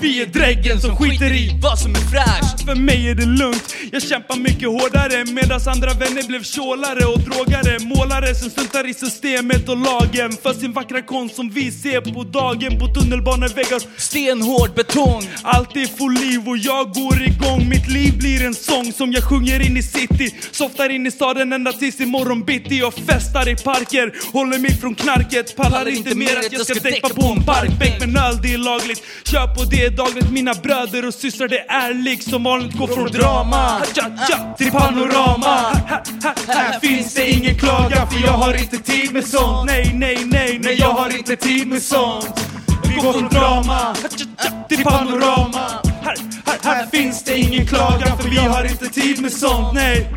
Vi är dräggen som skiter i vad som är fräscht. För mig är det lugnt, jag kämpar mycket hårdare. Medan andra vänner blev tjålare och drogare. Målare som struntar i systemet och lagen. För sin vackra konst som vi ser på dagen. På tunnelbaneväggar Stenhård betong. Alltid får full liv och jag går igång. Mitt liv blir en sång som jag sjunger in i city Softar in i staden ända tills imorgon bitti Jag festar i parker, håller mig från knarket Pallar inte mer att jag ska däcka på en parkbänk med en öl, det är lagligt. Kör på det dagligt, mina bröder och systrar det är lik Som vanligt. Går från drama. Till panorama. Här, finns det ingen klagan för jag har inte tid med sånt. Nej, nej, nej, nej, jag har inte tid med sånt. Vi går från drama. Till panorama här, här, här finns det ingen klagan för vi har inte tid med sånt, nej.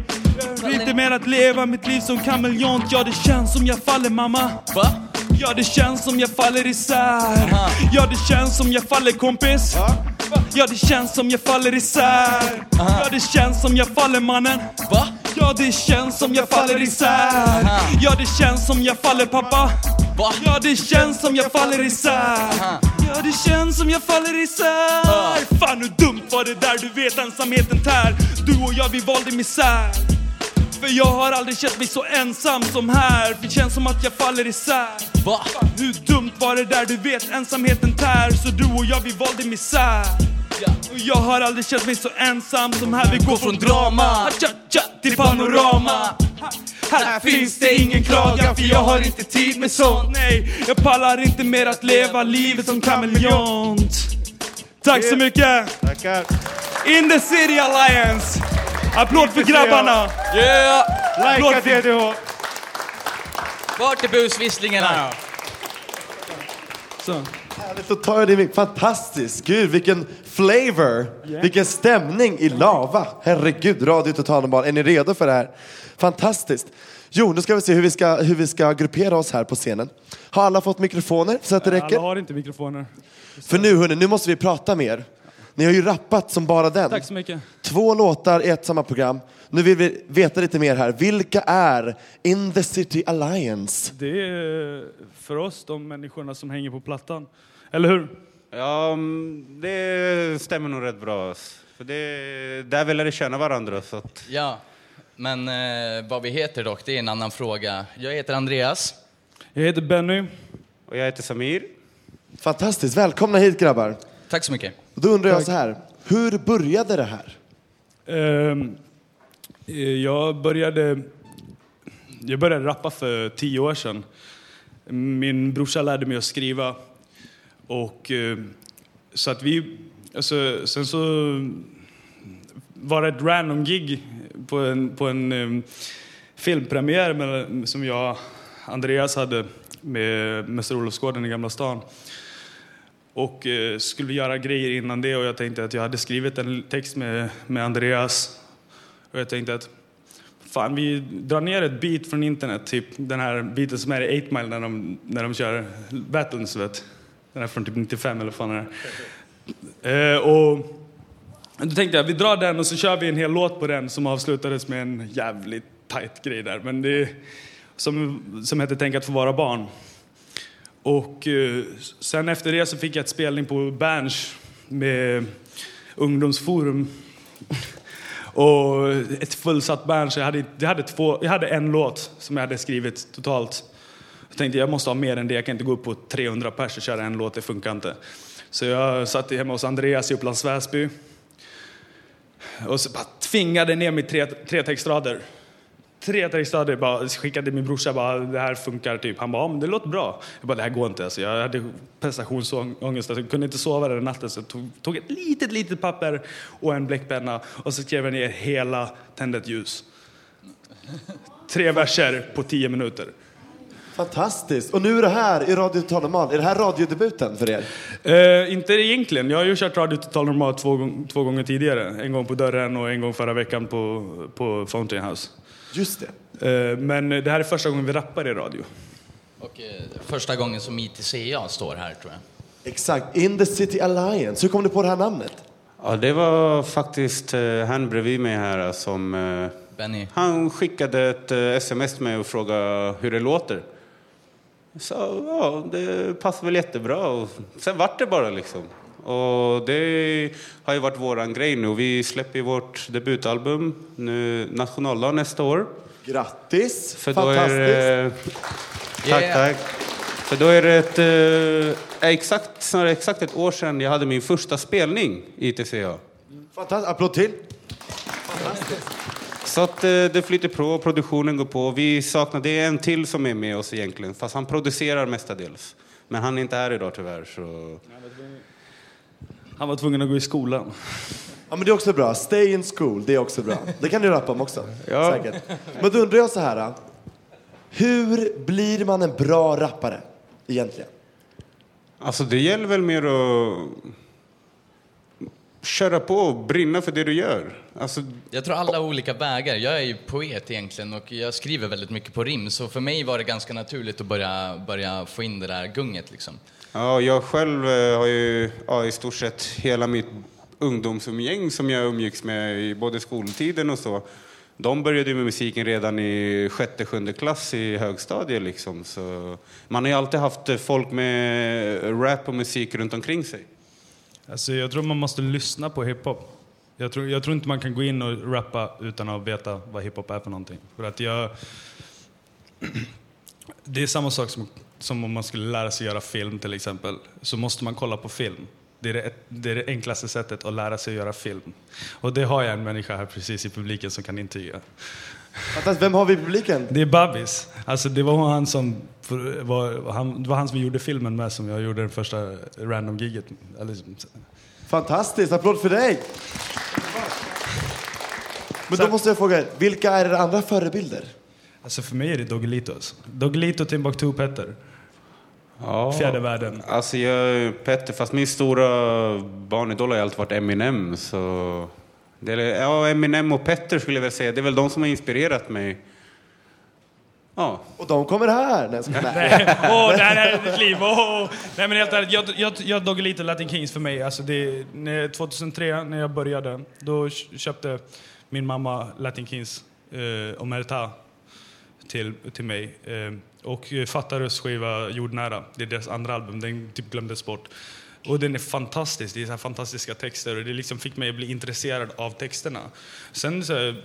Lite mer att leva mitt liv som kameleont Ja det känns som jag faller mamma. Va? Ja det känns som jag faller isär. Ja det känns som jag faller kompis. Ja. Det känns som jag faller isär. Ja det känns som jag faller mannen. Va? Ja det känns som jag faller isär. Ja det känns som jag faller pappa. Ja det känns som jag faller isär. Ja det känns som jag faller isär. Fan hur dumt var det där, du vet ensamheten tär. Du och jag vi valde misär För jag har aldrig känt mig så ensam som här. Det känns som att jag faller isär. Va? Hur dumt var det där, du vet ensamheten tär. Så du och jag vi valde misär. Och jag har aldrig känt mig så ensam som här. Vi går från drama. Till panorama. här, här finns det ingen klagan för jag har inte tid med sånt. Nej, jag pallar inte mer att leva livet som kameleont. Tack så mycket! Tackar! In the City Alliance! Applåd för grabbarna! Yeah! För... DDH! Vart är busvisslingarna? Så. Härligt att ta det. Fantastiskt! Gud, vilken flavor! Vilken stämning i lava! Herregud, Radio Total Normal. Är ni redo för det här? Fantastiskt! Jo, nu ska vi se hur vi ska, hur vi ska gruppera oss här på scenen. Har alla fått mikrofoner så att det räcker? Alla har inte mikrofoner. För nu hörni, nu måste vi prata mer. Ni har ju rappat som bara den. Tack så mycket. Två låtar i ett samma program. Nu vill vi veta lite mer här. Vilka är In the City Alliance? Det är för oss de människorna som hänger på plattan. Eller hur? Ja, mm, det stämmer nog rätt bra. För det, där vi lärde känna varandra. Så att... Ja, men eh, vad vi heter dock, det är en annan fråga. Jag heter Andreas. Jag heter Benny. Och jag heter Samir. Fantastiskt. Välkomna hit grabbar. Tack så mycket. Då undrar jag Tack. så här. Hur började det här? Ehm, eh, jag började... Jag började rappa för tio år sedan. Min brorsa lärde mig att skriva. Och eh, så att vi... Alltså, sen så var det ett random gig på en, på en um, filmpremiär med, som jag och Andreas hade med Mäster Olofsgården i Gamla stan. Och eh, skulle göra grejer innan det och jag tänkte att jag hade skrivit en text med, med Andreas. Och jag tänkte att fan vi drar ner ett beat från internet, typ den här biten som är i 8 Mile när de, när de kör battles vet. Den här från typ 95 eller vad fan är det eh, Och då tänkte jag vi drar den och så kör vi en hel låt på den som avslutades med en jävligt tight grej där. Men det, som, som heter Tänk att få vara barn. Och eh, sen efter det så fick jag ett spelning på Berns med ungdomsforum. Och ett fullsatt Berns. Jag hade, jag, hade två, jag hade en låt som jag hade skrivit totalt. Jag tänkte jag måste ha mer än det. Jag kan inte gå upp på 300 pers och köra en låt. Det funkar inte. Så jag satt hemma hos Andreas i Upplands Väsby. Och så bara tvingade ner mig tre, tre textrader. Tre textrader bara skickade min brorsa bara det här funkar typ. Han bara ja, men det låter bra. Jag bara det här går inte alltså. Jag hade prestationsångest. Jag kunde inte sova den natten så jag tog, tog ett litet litet papper och en bläckpenna och så skrev jag ner hela Tänd ett ljus. Tre verser på tio minuter. Fantastiskt. Och nu är det här i Radio Total Normal. Är det här radiodebuten för er? Eh, inte egentligen. Jag har ju kört Radio Total Normal två, två gånger tidigare. En gång på dörren och en gång förra veckan på, på Fountain House. Just det. Eh, men det här är första gången vi rappar i radio. Och eh, första gången som ITCA står här tror jag. Exakt, In the City Alliance. Hur kom du på det här namnet? Ja, det var faktiskt eh, han bredvid mig här som... Benny. Han skickade ett sms till mig och frågade hur det låter. Så ja, det passar väl jättebra. Och sen vart det bara liksom. Och det har ju varit våran grej nu. Vi släpper vårt debutalbum nu, nationaldag nästa år. Grattis! För då är det, tack, Yeah. tack. För då är det ett, eh, exakt, snarare exakt ett år sedan jag hade min första spelning i ITCA. Fantastiskt. Applåd till. Så att eh, det flyter på, produktionen går på. Vi saknar, det är en till som är med oss egentligen, fast han producerar mestadels. Men han är inte här idag tyvärr. Så... Han var tvungen att gå i skolan. Ja, men det är också bra. Stay in school, det är också bra. Det kan du rappa om också. Ja. Säkert. Men då undrar jag så här. Hur blir man en bra rappare egentligen? Alltså det gäller väl mer att köra på och brinna för det du gör. Alltså, Jag tror alla olika vägar. Jag är ju poet egentligen och jag skriver väldigt mycket på rim. Så för mig var det ganska naturligt att börja, börja få in det där gunget liksom. Ja, jag själv eh, har ju ja, i stort sett hela mitt ungdomsumgäng som jag umgicks med i både skoltiden och så. De började ju med musiken redan i sjätte, sjunde klass i högstadiet liksom. Så man har ju alltid haft folk med rap och musik runt omkring sig. Alltså, jag tror man måste lyssna på hiphop. Jag tror, jag tror inte man kan gå in och rappa utan att veta vad hiphop är för någonting. För att jag... Det är samma sak som, som om man skulle lära sig göra film till exempel. Så måste man kolla på film. Det är det, det är det enklaste sättet att lära sig göra film. Och det har jag en människa här precis i publiken som kan intyga. Fantastiskt. Vem har vi i publiken? Det är Babis. Alltså det var han som var, han, det var han som vi gjorde filmen med som jag gjorde den första random giget. Fantastiskt, applåd för dig! Men då måste jag fråga, vilka är era andra förebilder? Alltså för mig är det Dogelitos. Doggelito, Timbuktu och Petter. Ja. Fjärde världen. Alltså jag är Petter, fast min stora barnidol har alltid varit Eminem. Så det är, ja, Eminem och Petter skulle jag vilja säga. Det är väl de som har inspirerat mig. Ja. Och de kommer här! Nej, jag Nej, åh, det här är mitt liv! Åh. Nej men helt ärligt, jag, jag, jag Doggelito Latin Kings för mig. Alltså det, när, 2003 när jag började, då köpte min mamma Latin Kings eh, Omerta till, till mig. Eh, och eh, Fattares skiva Jordnära, det är deras andra album, den typ glömdes bort. Och den är fantastisk, det är så här fantastiska texter och det liksom fick mig att bli intresserad av texterna. Sen så, eh,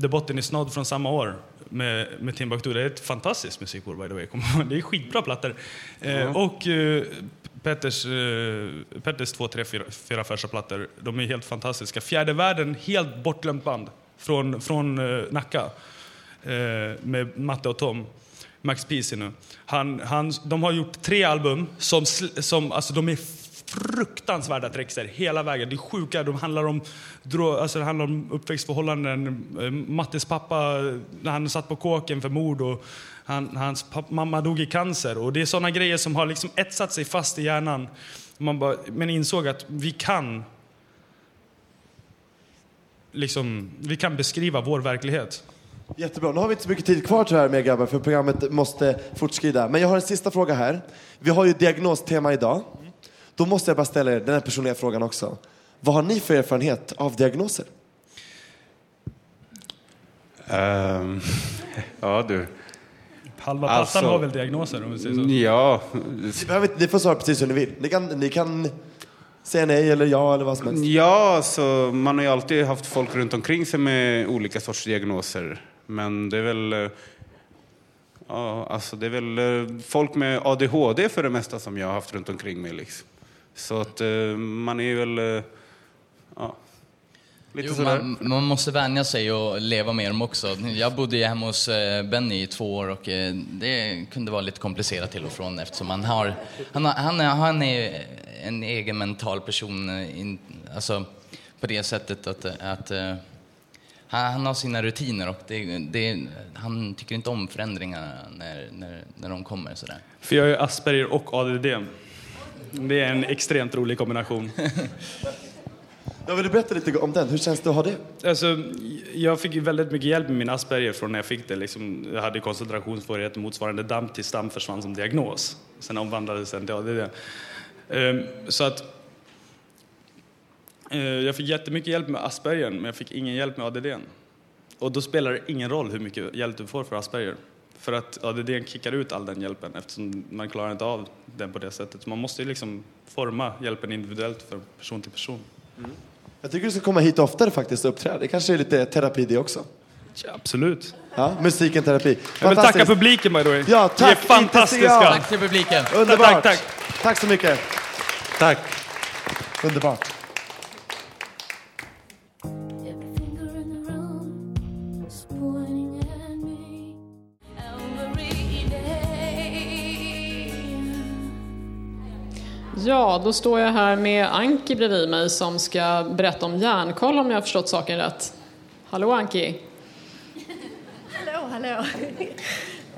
The Botten is Snodd från samma år med, med Timbuktu, det är ett fantastiskt musikår by the way. Det är skitbra plattor. Eh, och eh, Petters, eh, Petters två, tre, fyra, fyra första plattor, de är helt fantastiska. Fjärde världen, helt bortglömt band från, från eh, Nacka eh, med Matte och Tom. Max Pisi nu. Han, han, de har gjort tre album som, som alltså de är fruktansvärda texter hela vägen. Det är sjuka, de handlar om, alltså det handlar om uppväxtförhållanden. Eh, Mattes pappa, när han satt på kåken för mord och han, hans pappa, mamma dog i cancer. Och det är sådana grejer som har liksom etsat sig fast i hjärnan. Man bara, men insåg att vi kan liksom, vi kan beskriva vår verklighet. Jättebra. Nu har vi inte så mycket tid kvar tyvärr med grabbar för programmet måste fortskrida. Men jag har en sista fråga här. Vi har ju diagnostema idag. Då måste jag bara ställa er den här personliga frågan också. Vad har ni för erfarenhet av diagnoser? Ehm, ja du. Halva plattan Alltså, har väl diagnoser om vi säger så. Ja. Ni, behöver ni får svara precis hur ni vill. Ni kan, ni kan säga nej eller ja eller vad som helst. Ja, så man har ju alltid haft folk runt omkring sig med olika sorts diagnoser. Men det är väl... eh, Ja, alltså det är väl eh, folk med ADHD för det mesta som jag har haft runt omkring mig. Liksom. Så att eh, man är väl... Ja, lite Jo, sådär. man, man måste vänja sig och leva med dem också. Jag bodde ju hemma hos Benny i två år och det kunde vara lite komplicerat till och från eftersom han har, han, har, han, är, han är en egen mental person, in, alltså på det sättet att, att han, har sina rutiner och det, det, han tycker inte om förändringar när, när, när de kommer sådär. För jag är Asperger och ADD. Det är en extremt rolig kombination. Jag vill berätta lite om den. Hur känns det att ha det? Alltså, jag fick väldigt mycket hjälp med min Asperger från när jag fick det. Liksom, jag hade koncentrationssvårigheter motsvarande DAMP till STAM försvann som diagnos. Sen omvandlades den till ADD. Ehm, så att jag fick jättemycket hjälp med Asperger, men jag fick ingen hjälp med ADD. Och då spelar det ingen roll hur mycket hjälp du får för Asperger. För att ADD kickar ut all den hjälpen eftersom man klarar inte av den på det sättet. Så man måste ju liksom forma hjälpen individuellt från person till person. Jag tycker du ska komma hit oftare faktiskt och uppträda. Det kanske är lite terapi det också. Ja, absolut. Ja, musiken terapi. Jag vill tacka publiken by the way. Ja, tack. Ni är fantastiska. Tack till publiken. Underbart. Tack, tack. Tack så mycket. Tack. Underbart. Ja, då står jag här med Anki bredvid mig som ska berätta om järnkoll om jag har förstått saken rätt. Hallå Anki! Hallå, hallå.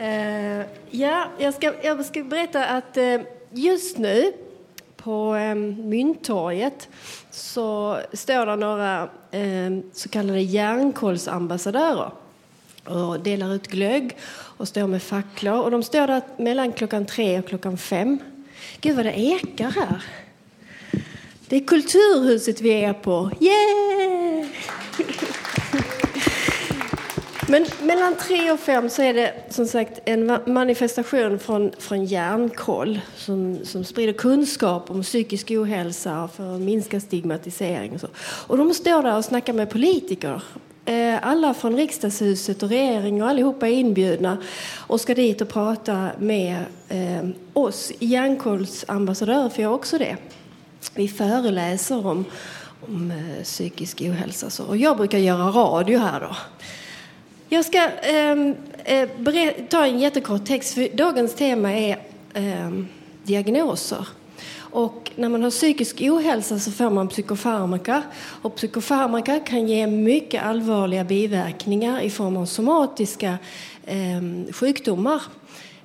Uh, ja, jag ska, jag ska berätta att uh, just nu på eh, Mynttorget så står det några eh, så kallade järnkollsambassadörer och delar ut glögg och står med facklor. Och de står där mellan klockan tre och klockan fem. Gud vad det ekar här. Det är Kulturhuset vi är på. Yeah! Men mellan tre och fem så är det som sagt en manifestation från, från Hjärnkoll som, som sprider kunskap om psykisk ohälsa för att minska stigmatisering. Och, så. och de står där och snackar med politiker. Eh, alla från riksdagshuset och regeringen och allihopa är inbjudna och ska dit och prata med eh, oss järnkollsambassadörer, för jag är också det. Vi föreläser om, om eh, psykisk ohälsa. Så. Och jag brukar göra radio här då. Jag ska ehm, eh, ta en jättekort text, för dagens tema är eh, diagnoser. Och när man har psykisk ohälsa så får man psykofarmaka. Och psykofarmaka kan ge mycket allvarliga biverkningar i form av somatiska eh, sjukdomar.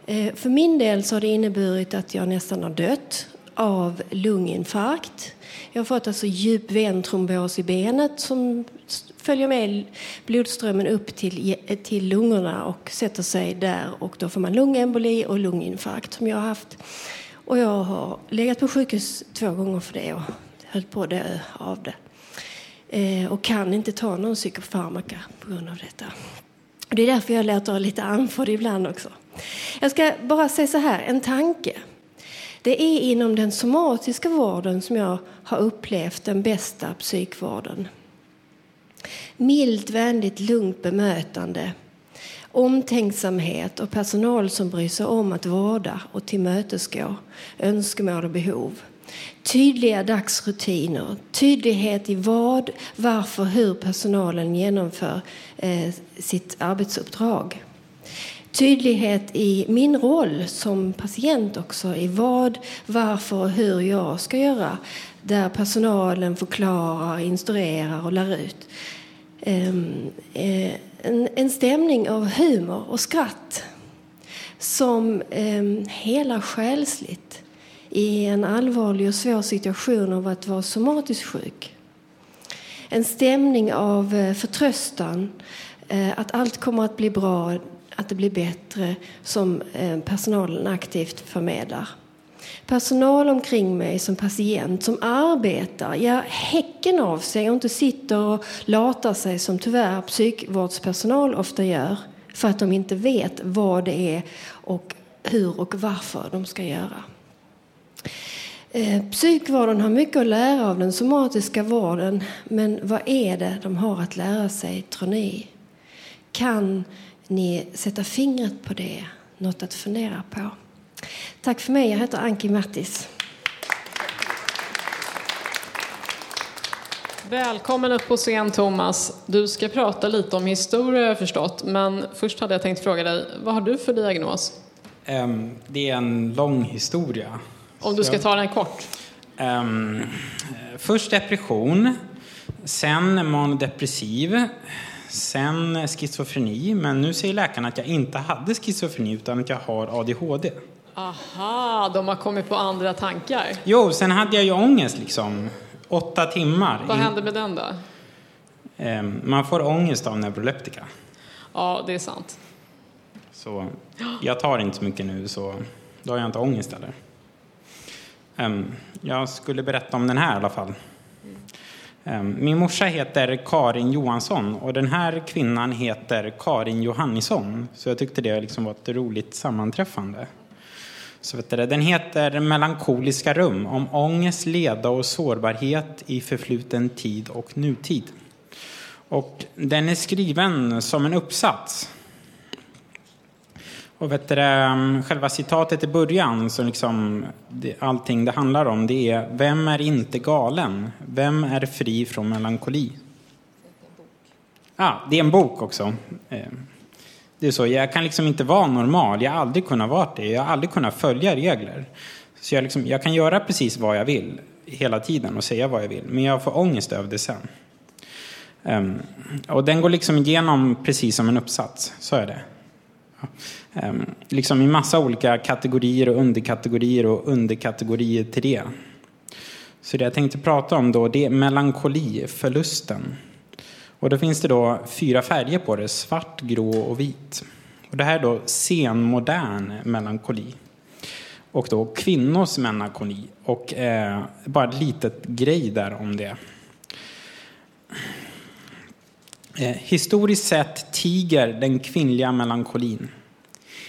Eh, för min del så har det inneburit att jag nästan har dött av lunginfarkt. Jag har fått alltså djup ventrombos i benet som följer med blodströmmen upp till, till lungorna och sätter sig där och då får man lungemboli och lunginfarkt som jag har haft. Och jag har legat på sjukhus två gånger för det och höll på att dö av det. Eh, och kan inte ta någon psykofarmaka på grund av detta. Och det är därför jag låter lite andfådd ibland också. Jag ska bara säga så här, en tanke. Det är inom den somatiska vården som jag har upplevt den bästa psykvården. Milt, vänligt, lugnt bemötande. Omtänksamhet och personal som bryr sig om att vårda och tillmötesgå önskemål och behov. Tydliga dagsrutiner, tydlighet i vad, varför, hur personalen genomför eh, sitt arbetsuppdrag. Tydlighet i min roll som patient också, i vad, varför och hur jag ska göra. Där personalen förklarar, instruerar och lär ut. Ehm, eh, eh, en, en stämning av humor och skratt som eh, hela själsligt i en allvarlig och svår situation av att vara somatiskt sjuk. En stämning av eh, förtröstan, eh, att allt kommer att bli bra, att det blir bättre, som eh, personalen aktivt förmedlar. Personal omkring mig som patient som arbetar, ja häcken av sig och inte sitter och latar sig som tyvärr psykvårdspersonal ofta gör för att de inte vet vad det är och hur och varför de ska göra. Eh, psykvården har mycket att lära av den somatiska vården, men vad är det de har att lära sig, tror ni? Kan ni sätta fingret på det? Något att fundera på? Tack för mig. Jag heter Anki Mattis. Välkommen upp på scen Thomas. Du ska prata lite om historia jag förstått. Men först hade jag tänkt fråga dig, vad har du för diagnos? Ehm, det är en lång historia. Om du ska ta den kort. Ehm, först depression, sen manodepressiv, sen schizofreni. Men nu säger läkarna att jag inte hade schizofreni utan att jag har ADHD. Aha, de har kommit på andra tankar. Jo, sen hade jag ju ångest liksom. åtta timmar. Vad händer med den då? Ehm, Man får ångest av neuroleptika. Ja, det är sant. Så jag tar inte så mycket nu, så då har jag inte ångest heller. Ehm, Jag skulle berätta om den här i alla fall. Ehm, Min morsa heter Karin Johansson och den här kvinnan heter Karin Johannisson. Så jag tyckte det liksom var ett roligt sammanträffande. Så vet du, den heter Melankoliska rum om ångest, leda och sårbarhet i förfluten tid och nutid. Och den är skriven som en uppsats. Och vet du, um, själva citatet i början, så liksom det, allting det handlar om, det är Vem är inte galen? Vem är fri från melankoli? Ja, det är en bok också. Det är så, jag kan liksom inte vara normal. Jag har aldrig kunnat vara det. Jag har aldrig kunnat följa regler. Så jag, liksom, jag kan göra precis vad jag vill hela tiden och säga vad jag vill. Men jag får ångest över det sen. Um, och den går liksom igenom precis som en uppsats. Så är det. Um, liksom i massa olika kategorier och underkategorier och underkategorier till det. Så det jag tänkte prata om då, det är melankoli, förlusten. Och då finns det då fyra färger på det, svart, grå och vit. Och det här är då senmodern melankoli. Och då kvinnors melankoli. Och eh, bara ett litet grej där om det. Eh, historiskt sett tiger den kvinnliga melankolin.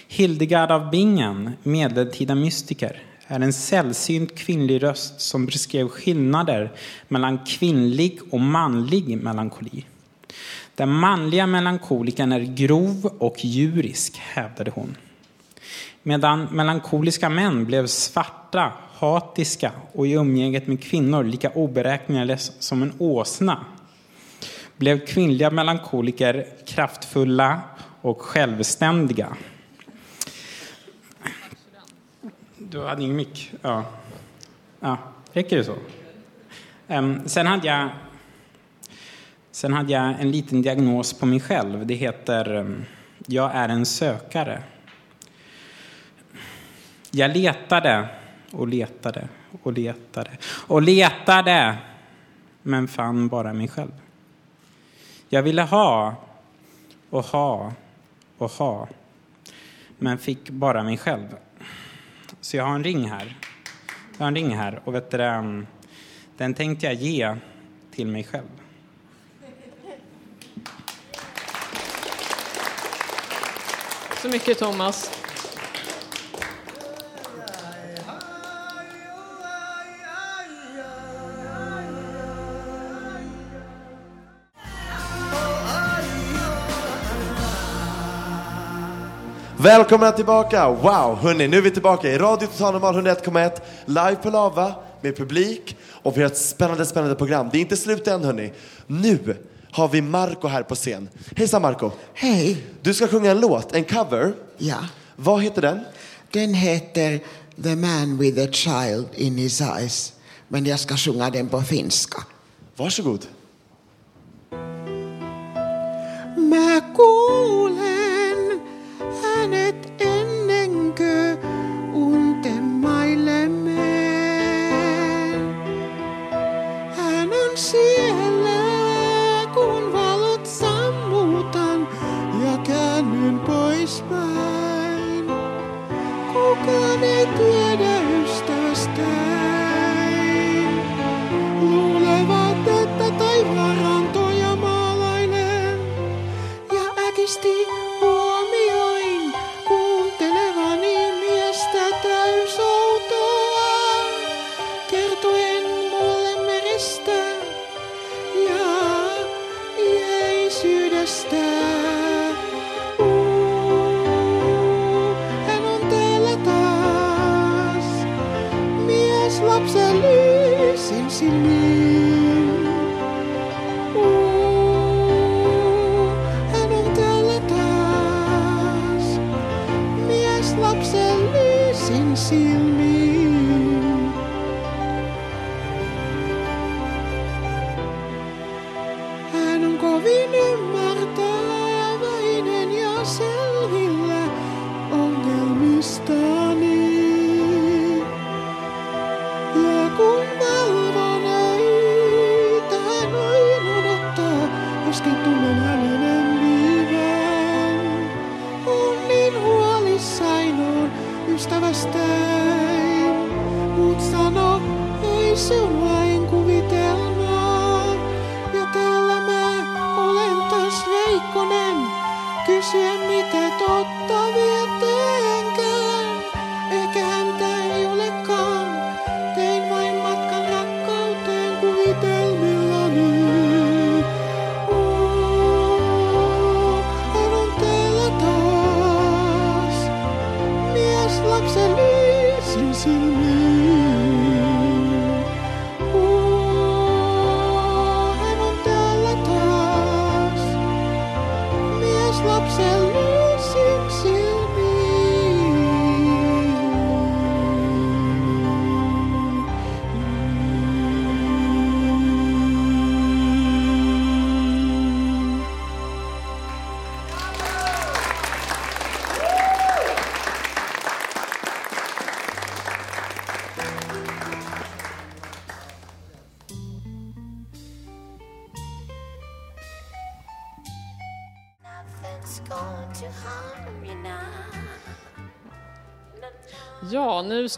Hildegard av Bingen, medeltida mystiker, är en sällsynt kvinnlig röst som beskrev skillnader mellan kvinnlig och manlig melankoli. Den manliga melankolikern är grov och djurisk, hävdade hon. Medan melankoliska män blev svarta, hatiska och i umgänget med kvinnor lika oberäkneliga som en åsna blev kvinnliga melankoliker kraftfulla och självständiga. Du hade ingen mick? Ja. ja. Räcker det så? Ehm, sen, hade jag, sen hade jag en liten diagnos på mig själv. Det heter um, Jag är en sökare. Jag letade och letade och letade och letade men fann bara mig själv. Jag ville ha och ha och ha men fick bara mig själv. Så jag har en ring här. Jag har en ring här och vet du, um, den tänkte jag ge till mig själv. Så mycket Thomas. Välkomna tillbaka! Wow, hörni, nu är vi tillbaka i Radio Total Normal 101,1 live på Lava med publik och vi har ett spännande, spännande program. Det är inte slut än hörni. Nu har vi Marco här på scen. Hejsan Marco! Hej! Du ska sjunga en låt, en cover. Ja. Vad heter den? Den heter The man with a child in his eyes. Men jag ska sjunga den på finska. Varsågod.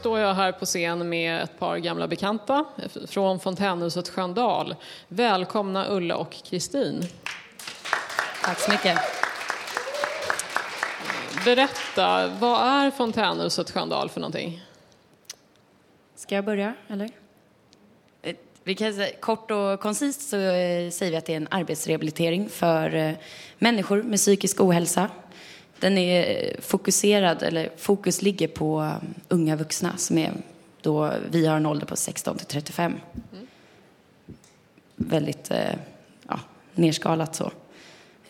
Står jag här på scen med ett par gamla bekanta från fontänhuset Sköndal. Välkomna Ulla och Kristin. Tack så mycket. Berätta, vad är fontänhuset Sköndal för någonting? Ska jag börja, eller? Eh, Vi kan säga, kort och koncist så eh, säger vi att det är en arbetsrehabilitering för eh, människor med psykisk ohälsa. Den är fokuserad, eller fokus ligger på eh, unga vuxna som är då, vi har en ålder på 16 till 35. Väldigt eh, ja, nerskalat så.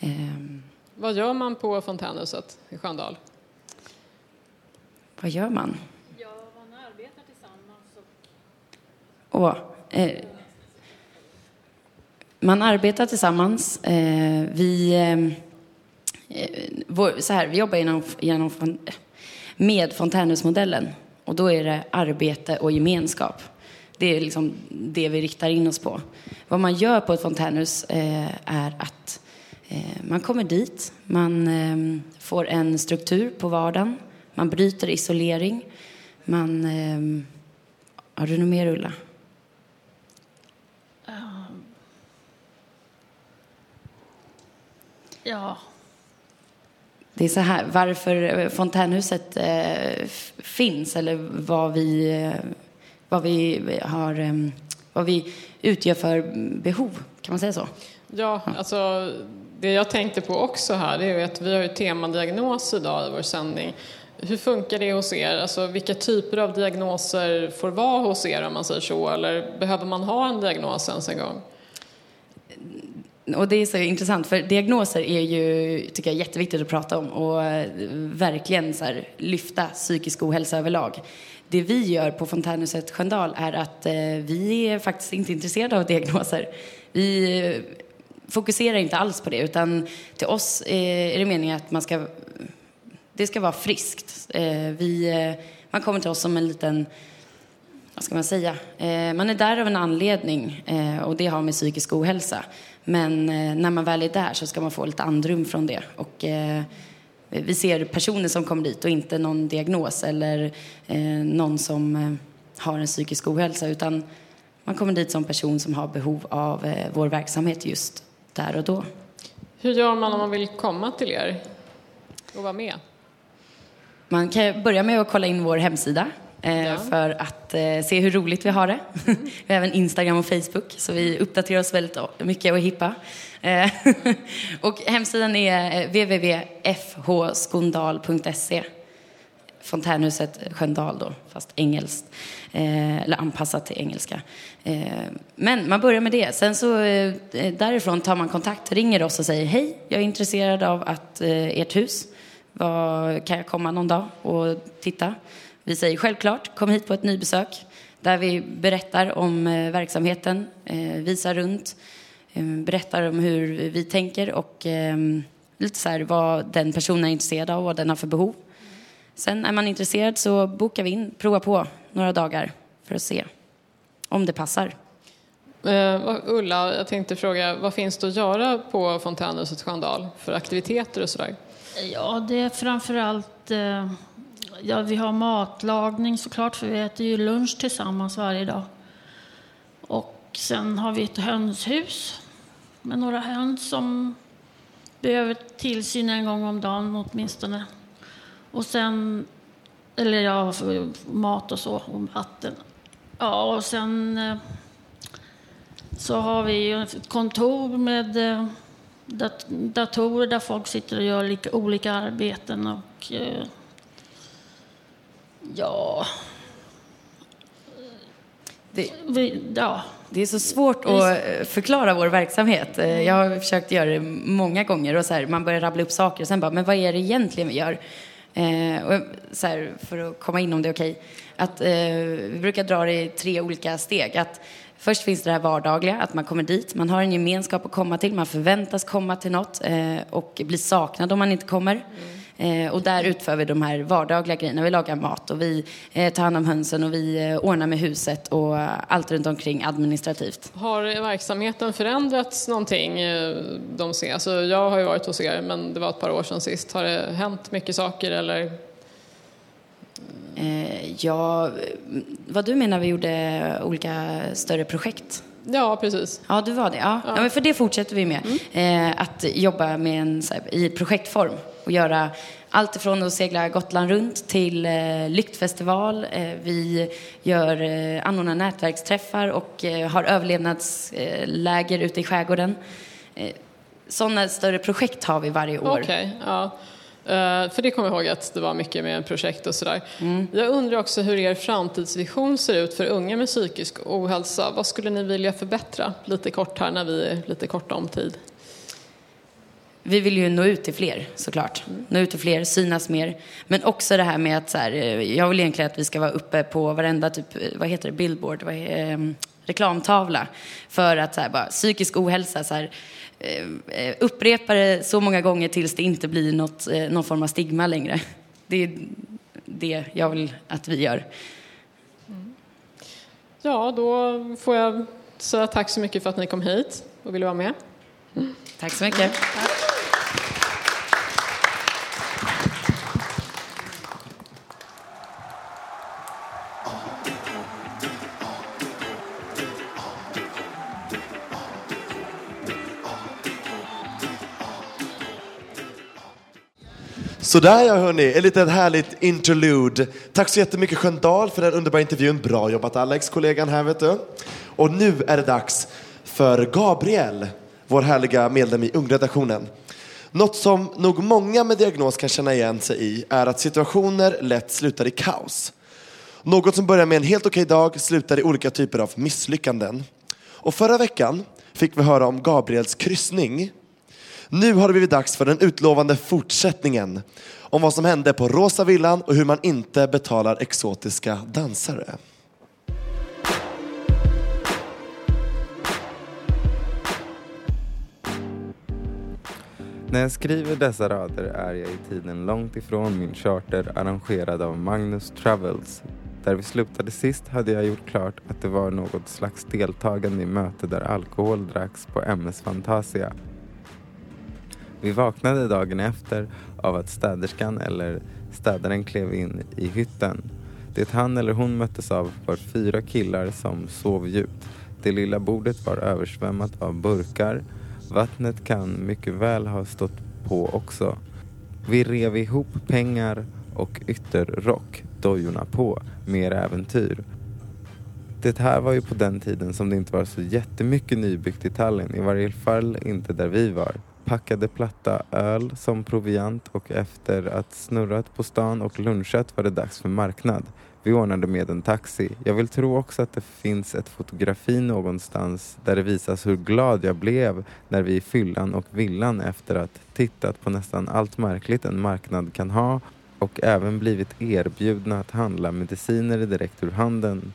Ehm, Vad gör man på fontänhuset i Sköndal? vad gör man? Och, eh, man arbetar tillsammans. Eh, vi, eh, eh, vår, Eh, så här, vi jobbar genom, genom, med fontänhusmodellen. Och då är det arbete och gemenskap. Det är liksom det vi riktar in oss på. Vad man gör på ett fontänhus eh, är att eh, man kommer dit, man eh, får en struktur på vardagen, man bryter isolering, man... Eh, har du något mer, Ulla? Ja. Det är så här, varför fontänhuset eh, finns eller vad vi, eh, vad vi har, eh, vad vi utgör för behov, kan man säga så? Ja, alltså det jag tänkte på också här det är ju att vi har ju temadiagnos idag i vår sändning. Hur funkar det hos er? Alltså vilka typer av diagnoser får vara hos er om man säger så? Eller behöver man ha en diagnos ens en gång? Och det är så intressant, för diagnoser är ju, tycker jag, jätteviktigt att prata om och eh, verkligen så här, lyfta psykisk ohälsa överlag. Det vi gör på Fontänhuset Sköndal är att eh, vi är faktiskt inte intresserade av diagnoser. Vi eh, fokuserar inte alls på det, utan till oss eh, är det meningen att man ska, det ska vara friskt. Eh, vi, eh, man kommer till oss som en liten vad ska man säga? Eh, man är där av en anledning eh, och det har med psykisk ohälsa. Men eh, när man väl är där så ska man få lite andrum från det. Och, eh, vi ser personer som kommer dit och inte någon diagnos eller eh, någon som har en psykisk ohälsa utan man kommer dit som person som har behov av eh, vår verksamhet just där och då. Hur gör man om man vill komma till er och vara med? Man kan börja med att kolla in vår hemsida eh, för att eh, se hur roligt vi har det. vi har även Instagram och Facebook så vi uppdaterar oss väldigt mycket och är hippa. Eh, och hemsidan är www.fhskondal.se Fontänhuset Sköndal då, fast engelskt. Eh, eller anpassat till engelska. Eh, men man börjar med det. Sen så eh, därifrån tar man kontakt, ringer oss och säger hej, jag är intresserad av att ert hus, vad, kan jag komma någon dag och titta? Vi säger självklart, kom hit på ett nybesök där vi berättar om eh, verksamheten, eh, visar runt, eh, berättar om hur vi tänker och lite så här vad den personen är intresserad av och vad den har för behov. Sen är man intresserad så bokar vi in, provar på några dagar för att se om det passar. Ulla, jag tänkte fråga, vad finns det att göra på fontänhuset Sköndal för aktiviteter och sådär? Ja, det är framförallt... Eh, ja, vi har matlagning såklart, för vi äter ju lunch tillsammans varje dag. Och sen har vi ett hönshus med några höns som behöver tillsyn en gång om dagen åtminstone. Och sen... Eller ja, för mat och så, och vatten. Ja, och sen eh, så har vi ett kontor med eh, dat datorer där folk sitter och gör lika, olika arbeten. Och eh, ja... Det, ja. det är så svårt att eh, förklara vår verksamhet. Eh, Jag har försökt göra det många gånger och så här, man börjar rabbla upp saker och sen bara, men vad är det egentligen vi gör? Eh, och så här, för att komma in om det är okej. Att, eh, vi brukar dra det i tre olika steg. Att först finns det här vardagliga, att man kommer dit, man har en gemenskap att komma till, man förväntas komma till något eh, och blir saknad om man inte kommer. Eh, och där utför vi de här vardagliga grejerna. Vi lagar mat och vi eh, tar hand om hönsen och vi eh, ordnar med huset och allt runt omkring administrativt. Har verksamheten förändrats någonting? De ser? Alltså, jag har ju varit hos er, men det var ett par år sedan sist. Har det hänt mycket saker eller? Ja, vad du menar, vi gjorde olika större projekt? Ja, precis. Ja, du var det. Ja. Ja. men för det fortsätter vi med. Eh, att jobba med en, här, i projektform och göra allt ifrån att segla Gotland runt till eh, lyktfestival. Eh, vi gör, eh, anordnar nätverksträffar och eh, har överlevnadsläger ute i skärgården. Eh, sådana större projekt har vi varje år. Okej, ja. Eh, för det kommer jag ihåg att det var mycket med projekt och sådär. Jag undrar också hur er framtidsvision ser ut för unga med psykisk ohälsa. Vad skulle ni vilja förbättra? Lite kort här när vi är lite korta om tid. Vi vill ju nå ut till fler såklart. Nå ut till fler, synas mer. Men också det här med att så här, eh, jag vill egentligen att vi ska vara uppe på varenda typ, eh, vad heter det, billboard, vad eh, reklamtavla. För att så här, bara, psykisk ohälsa, så här, upprepa det så många gånger tills det inte blir något, eh, någon form av stigma längre. Det är det jag vill att vi gör. Ja, då får jag säga tack så mycket för att ni kom hit och ville vara med. Tack så mycket. Sådär ja hörni, ett litet härligt interlude. Tack så jättemycket Sköndal för den underbara intervjun. Bra jobbat Alex, kollegan här vet du. Och nu är det dags för Gabriel, vår härliga medlem i ungredaktionen. Något som nog många med diagnos kan känna igen sig i är att situationer lätt slutar i kaos. Något som börjar med en helt okej dag slutar i olika typer av misslyckanden. Och förra veckan fick vi höra om Gabriels kryssning nu har det blivit dags för den utlovande fortsättningen om vad som hände på Rosa Villan och hur man inte betalar exotiska dansare. När jag skriver dessa rader är jag i tiden långt ifrån min charter arrangerad av Magnus Travels. Där vi slutade sist hade jag gjort klart att det var något slags deltagande i möte där alkohol dracks på MS Fantasia. Vi vaknade dagen efter av att städerskan eller städaren klev in i hytten. Det han eller hon möttes av var fyra killar som sov djupt. Det lilla bordet var översvämmat av burkar. Vattnet kan mycket väl ha stått på också. Vi rev ihop pengar och ytterrock, dojorna på, mer äventyr. Det här var ju på den tiden som det inte var så jättemycket nybyggt i Tallinn, i varje fall inte där vi var. Packade platta öl som proviant och efter att snurrat på stan och lunchat var det dags för marknad. Vi ordnade med en taxi. Jag vill tro också att det finns ett fotografi någonstans där det visas hur glad jag blev när vi i fyllan och villan efter att tittat på nästan allt märkligt en marknad kan ha och även blivit erbjudna att handla mediciner direkt ur handen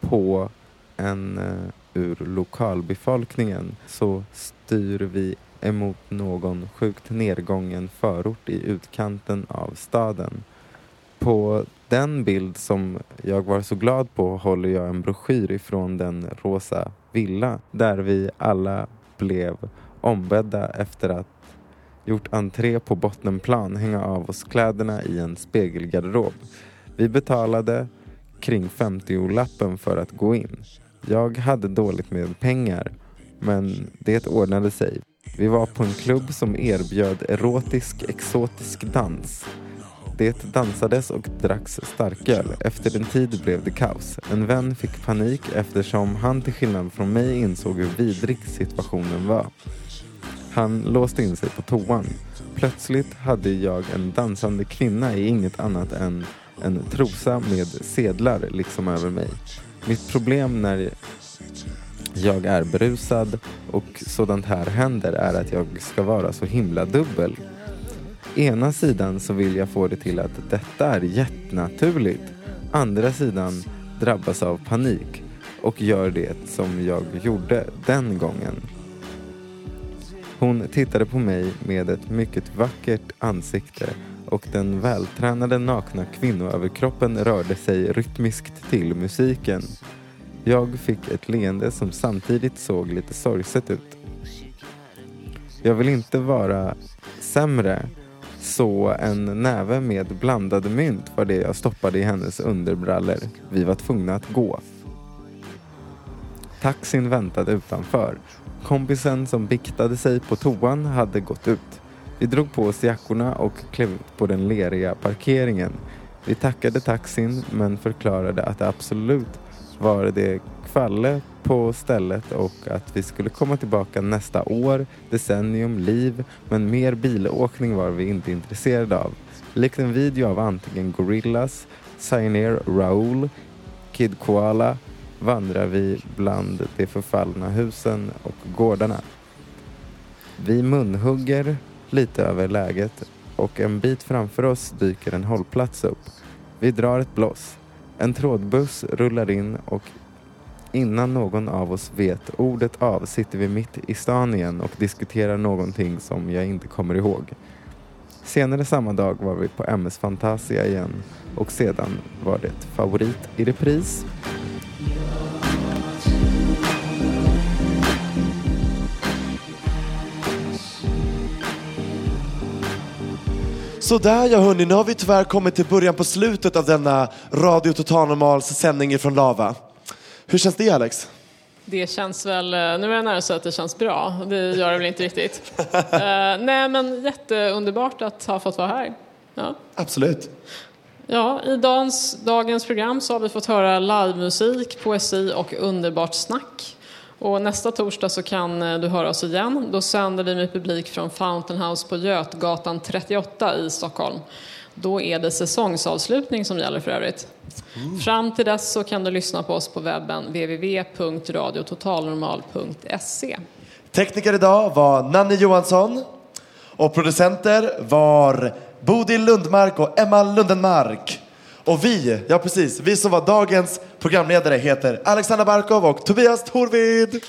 på en eh, ur lokalbefolkningen så styr vi emot någon sjukt nedgången förort i utkanten av staden. På den bild som jag var så glad på håller jag en broschyr ifrån den rosa villa där vi alla blev ombedda efter att gjort entré på bottenplan, hänga av oss kläderna i en spegelgarderob. Vi betalade kring 50-lappen för att gå in. Jag hade dåligt med pengar, men det ordnade sig. Vi var på en klubb som erbjöd erotisk exotisk dans. Det dansades och dracks starköl. Efter en tid blev det kaos. En vän fick panik eftersom han till skillnad från mig insåg hur vidrig situationen var. Han låste in sig på toan. Plötsligt hade jag en dansande kvinna i inget annat än en trosa med sedlar liksom över mig. Mitt problem när jag är berusad och sådant här händer är att jag ska vara så himla dubbel. Ena sidan så vill jag få det till att detta är jättenaturligt. Andra sidan drabbas av panik och gör det som jag gjorde den gången. Hon tittade på mig med ett mycket vackert ansikte och den vältränade nakna kvinnoöverkroppen rörde sig rytmiskt till musiken. Jag fick ett leende som samtidigt såg lite sorgset ut. Jag vill inte vara sämre så en näve med blandade mynt var det jag stoppade i hennes underbrallor. Vi var tvungna att gå. Taxin väntade utanför. Kompisen som biktade sig på toan hade gått ut. Vi drog på oss jackorna och klev ut på den leriga parkeringen. Vi tackade taxin men förklarade att det absolut var det kvalle på stället och att vi skulle komma tillbaka nästa år, decennium, liv men mer bilåkning var vi inte intresserade av. Likt en video av antingen gorillas, Pioneer Raoul, Kid Koala vandrar vi bland de förfallna husen och gårdarna. Vi munhugger lite över läget och en bit framför oss dyker en hållplats upp. Vi drar ett bloss. En trådbuss rullar in och innan någon av oss vet ordet av sitter vi mitt i stan igen och diskuterar någonting som jag inte kommer ihåg. Senare samma dag var vi på MS Fantasia igen och sedan var det favorit i repris. Sådär ja hörni, nu har vi tyvärr kommit till början på slutet av denna Radio Total Normals sändning från Lava. Hur känns det Alex? Det känns väl, eh, nu är jag nära så att det känns bra. Det gör det väl inte riktigt. Eh, nej men jätteunderbart att ha fått vara här. Ja. Absolut. Ja, i dagens, dagens program så har vi fått höra livemusik, poesi och underbart snack. Och nästa torsdag så kan eh, du höra oss igen. Då sänder vi med publik från Fountain House på Götgatan 38 i Stockholm. Då är det säsongsavslutning som gäller för övrigt. Fram till dess så kan du lyssna på oss på webben www.radiototalnormal.se. Tekniker idag var Nanny Johansson och producenter var Bodil Lundmark och Emma Lundenmark. Och vi, ja precis, vi som var dagens programledare heter Alexandra Barkov och Tobias Torvid.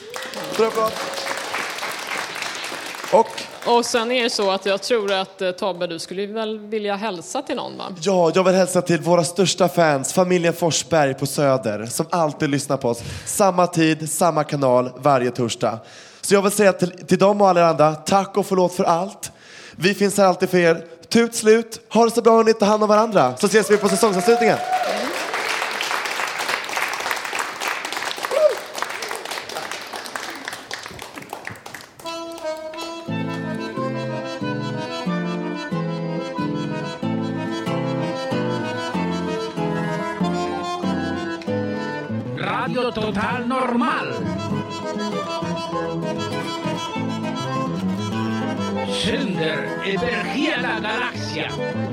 Och Och sen är det så att jag tror att eh, Tobbe, du skulle väl vilja hälsa till någon va? Ja, jag vill hälsa till våra största fans, familjen Forsberg på Söder, som alltid lyssnar på oss. Samma tid, samma kanal, varje torsdag. Så jag vill säga till, till dem och alla andra, tack och förlåt för allt. Vi finns här alltid för er. Tut slut, ha det så bra och ta hand om varandra. Så ses vi på säsongsavslutningen. Sänder över hela galaxien.